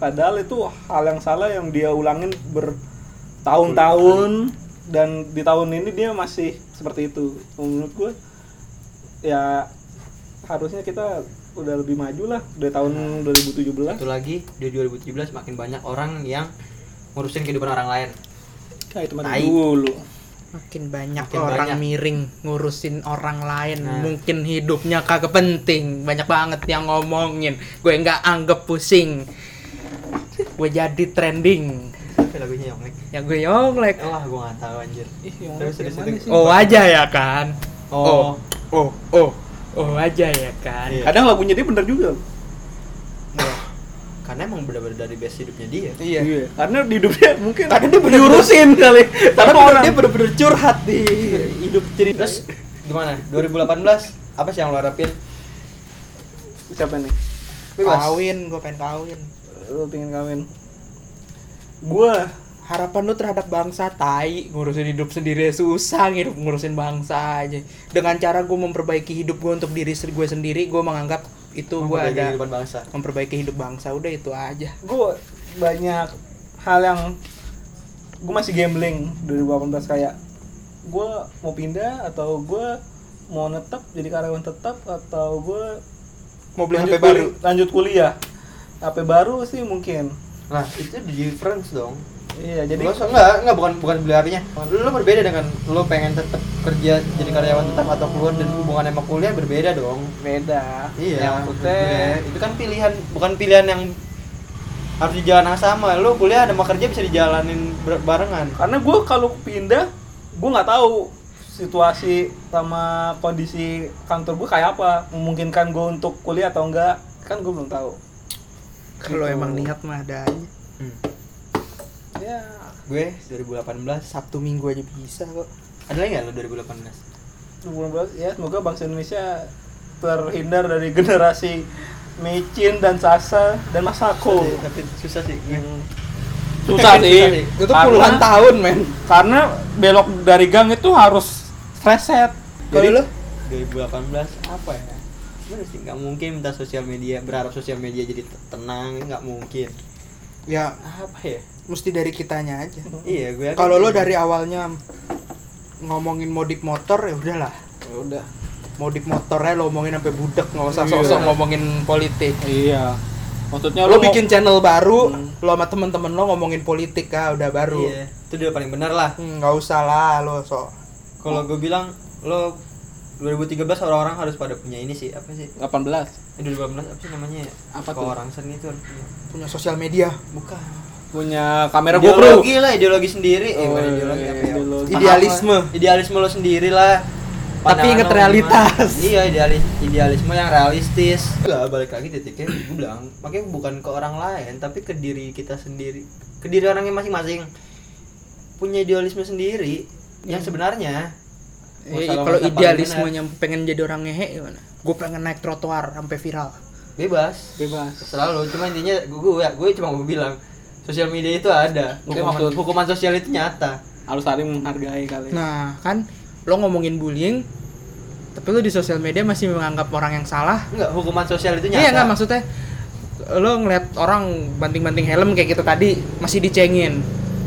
S2: Padahal itu hal yang salah yang dia ulangin bertahun-tahun dan di tahun ini dia masih seperti itu. Menurut gue ya harusnya kita udah lebih maju lah dari tahun 2017
S1: satu lagi di 2017 makin banyak orang yang ngurusin kehidupan orang lain
S2: kayak teman
S1: Tai.
S2: dulu
S3: makin banyak
S1: Makin
S3: orang
S1: banyak.
S3: miring ngurusin orang lain
S1: Nah.
S3: mungkin hidupnya kagak penting banyak banget yang ngomongin gue nggak anggap pusing gue jadi trending
S1: apa lagunya yang Lek?
S3: ya gue yonglek
S1: wah gue nggak tahu anjir
S2: Ih, yang
S1: Terus,
S2: yang
S1: terus,
S2: mana
S1: terus.
S2: sih?
S3: oh aja ya kan
S1: oh,
S3: oh oh oh aja ya kan
S1: Iya.
S2: kadang lagunya dia bener juga.
S1: Karena emang benar-benar dari base hidupnya dia.
S3: Iya.
S2: Iya, karena di hidupnya mungkin
S3: Karena dia bener-bener-
S2: diurusin kali.
S3: Karena
S2: sama orang.
S3: dia bener-bener curhat di hidup cerita
S1: terus gimana? 2018 apa sih yang lo harapin?
S2: Siapa nih?
S1: Bebas.
S3: Kawin gue pengen kawin.
S2: Lu pengen kawin. Gua
S3: harapan lu terhadap bangsa tai. Ngurusin hidup sendiri susah hidup ngurusin bangsa aja. Dengan cara gue memperbaiki hidup gue untuk diri gue sendiri gue menganggap itu gue ada
S1: kehidupan bangsa.
S3: memperbaiki hidup bangsa udah itu aja.
S2: Gua banyak hal yang gua masih gambling 2018 kayak gua mau pindah atau gua mau netap jadi karyawan tetap atau gua
S3: mau beli
S2: lanjut
S3: HP baru?
S2: lanjut kuliah. HP baru sih mungkin.
S1: Nah itu the difference dong
S2: iya
S1: jadi so, enggak enggak bukan bukan beli hp lo berbeda dengan lo pengen tetap kerja jadi karyawan tetap atau keluar dan hubungan sama kuliah berbeda dong.
S2: Beda.
S1: Iya
S2: yang
S1: maksudnya itu kan pilihan bukan pilihan yang harus di jalan yang sama. Lo kuliah sama kerja bisa dijalanin barengan.
S2: Karena gue kalau pindah gue nggak tahu situasi sama kondisi kantor gue kayak apa. Memungkinkan gue untuk kuliah atau enggak kan gue belum tahu.
S3: Kalau
S2: Gitu.
S3: emang niat mah ada aja.
S1: Hmm.
S2: Ya
S1: gue 2018
S3: sabtu minggu aja bisa kok.
S1: Ada lagi nggak lo 2018
S2: 2018 ya semoga bangsa Indonesia terhindar dari generasi Mecin dan Sasa dan Masako.
S1: Tapi susah sih.
S2: Hmm. susah [laughs]
S1: Susah
S2: sih.
S3: itu
S2: Karena-
S3: puluhan tahun men.
S2: karena belok dari gang itu harus reset.
S3: Kalau
S1: Jadi,
S3: lo?
S1: 2018 apa ya? Bener sih nggak mungkin minta sosial media berharap sosial media jadi tenang nggak mungkin.
S3: Ya.
S1: Apa ya
S3: mesti dari kitanya aja.
S1: Iya gue
S3: kalau lo dari awalnya ngomongin modif motor ya udahlah.
S2: Ya udah.
S3: Modif motornya lo ngomongin sampai budak nggak usah
S2: Iya.
S3: sosok ngomongin politik.
S2: Iya. Maksudnya
S3: lo
S2: mau-
S3: bikin channel baru
S2: Hmm.
S3: lo sama temen-temen lo ngomongin politik ah udah baru.
S1: Iya itu dia paling benar lah.
S3: Hmm, nggak usah lah lo so
S1: kalau gue bilang lo 2013 orang-orang harus pada punya ini sih apa sih?
S2: 18
S1: eh 2018 apa sih namanya ya?
S2: Apa
S1: Kalau
S2: tuh?
S1: orang seni itu punya
S3: sosial media.
S1: Bukan
S2: punya kamera GoPro
S1: ideologi lah ideologi sendiri eh,
S2: Oh,
S1: bukan
S2: iya,
S1: ideologi apa ya?
S2: ideologi.
S3: Idealisme.
S1: lah. idealisme lo sendiri lah
S3: Tapi inget realitas.
S1: gimana. iya idealis idealisme yang realistis Enggak, balik lagi titiknya gue bilang makanya bukan ke orang lain tapi ke diri kita sendiri ke diri orangnya masing-masing punya idealisme sendiri yang sebenarnya
S3: Eh, kalau idealismenya pengen jadi orang ngehe gimana? Gue pengen naik trotoar sampai viral.
S1: bebas
S2: bebas
S1: selalu cuma intinya gue gue gue cuma mau bilang sosial media itu ada hukuman,
S2: maksud-
S1: hukuman sosial itu nyata
S2: harus saling menghargai kali
S3: Nah, kan lo ngomongin bullying, tapi lo di sosial media masih menganggap orang yang salah.
S1: enggak hukuman sosial itu nyata
S3: Iya nggak maksudnya lo ngeliat orang banting-banting helm kayak gitu tadi masih dicengin,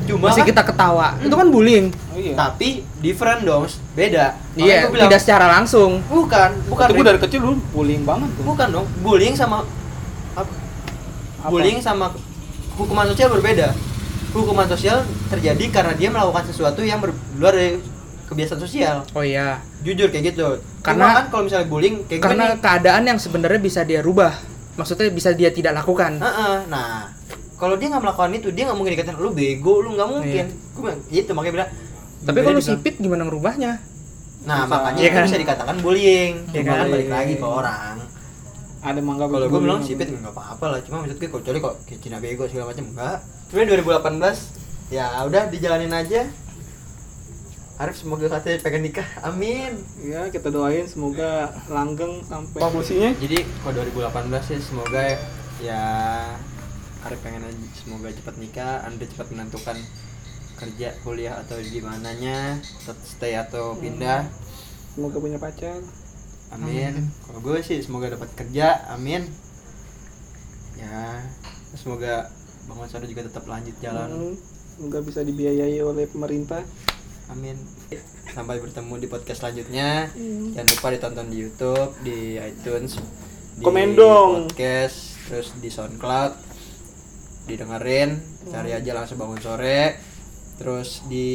S1: cuma
S3: masih
S1: kan-
S3: kita ketawa. Itu kan bullying.
S2: oh iya
S1: tapi different dong beda
S3: Iya,
S1: bilang,
S3: tidak secara langsung.
S1: bukan bukan
S2: Itu dari kecil lu bullying banget tuh
S1: bukan dong bullying sama apa?
S2: Apa?
S1: bullying sama hukuman sosial berbeda hukuman sosial terjadi karena dia melakukan sesuatu yang luar dari kebiasaan sosial
S3: Oh iya.
S1: jujur kayak gitu
S3: Karena-
S1: Cuma kan kalau misalnya bullying kayak gue
S3: Karena
S1: nih
S3: keadaan yang sebenarnya bisa dia rubah. Maksudnya bisa dia tidak lakukan.
S1: Heeh, nah kalau dia nggak melakukan itu dia nggak mungkin dikatain lu bego lu nggak mungkin gue bilang itu makanya bilang
S3: Tapi kalau sipit gimana ngerubahnya?
S1: nah
S2: Bisa.
S1: makanya
S3: Iya
S1: itu
S3: kan?
S1: bisa dikatakan bullying
S3: Iya
S1: kan
S3: kan?
S1: balik lagi ke orang
S2: ada mangga
S1: kalau gue bilang sipit nggak apa-apa lah. Cuma maksud gue kecuali kok kayak Cina bego segala macam enggak. Sebenarnya 2018 ya udah dijalanin aja. Arif semoga katanya pengen nikah. Amin.
S2: Ya kita doain semoga langgeng sampai konklusinya
S1: jadi kalau 2018 sih semoga ya Arif pengen aja semoga cepat nikah Anda cepat menentukan kerja kuliah atau gimana nya stay atau pindah.
S2: Semoga punya pacar
S1: amin. Kalau gue sih semoga dapat kerja amin. Ya semoga Bang Mansur juga tetap lanjut jalan.
S2: Hmm, semoga bisa dibiayai oleh pemerintah.
S1: Amin. Sampai bertemu di podcast selanjutnya. Jangan lupa ditonton di YouTube di iTunes di
S2: Komen dong.
S1: podcast terus di SoundCloud. Didengerin cari aja langsung bangun sore. Terus di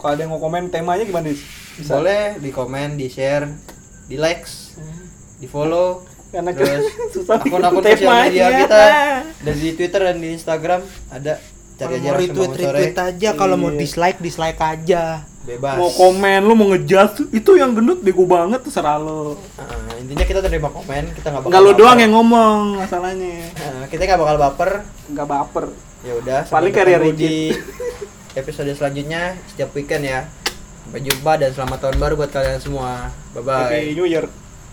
S2: kalau ada yang mau komen temanya gimana bisa.
S1: Boleh di komen di share di likes di follow
S2: karena
S1: terus [laughs]
S2: susah
S1: akun-akun sosial media
S2: temanya.
S1: kita dan di Twitter dan di Instagram ada cari aja
S3: retweet retweet aja, kalau mau
S2: Iya.
S3: dislike dislike aja.
S1: bebas.
S2: Mau komen lu mau ngejudge itu yang gendut bego banget terserah lo
S1: Nah, intinya kita terima komen kita nggak bakal
S2: nggak lo doang yang ngomong masalahnya.
S1: Nah, kita nggak bakal baper.
S2: Nggak baper.
S1: Ya udah
S2: Paling karya
S1: di episode selanjutnya. Setiap weekend ya sampai jumpa dan selamat tahun baru buat kalian semua. Bye bye
S2: Happy New Year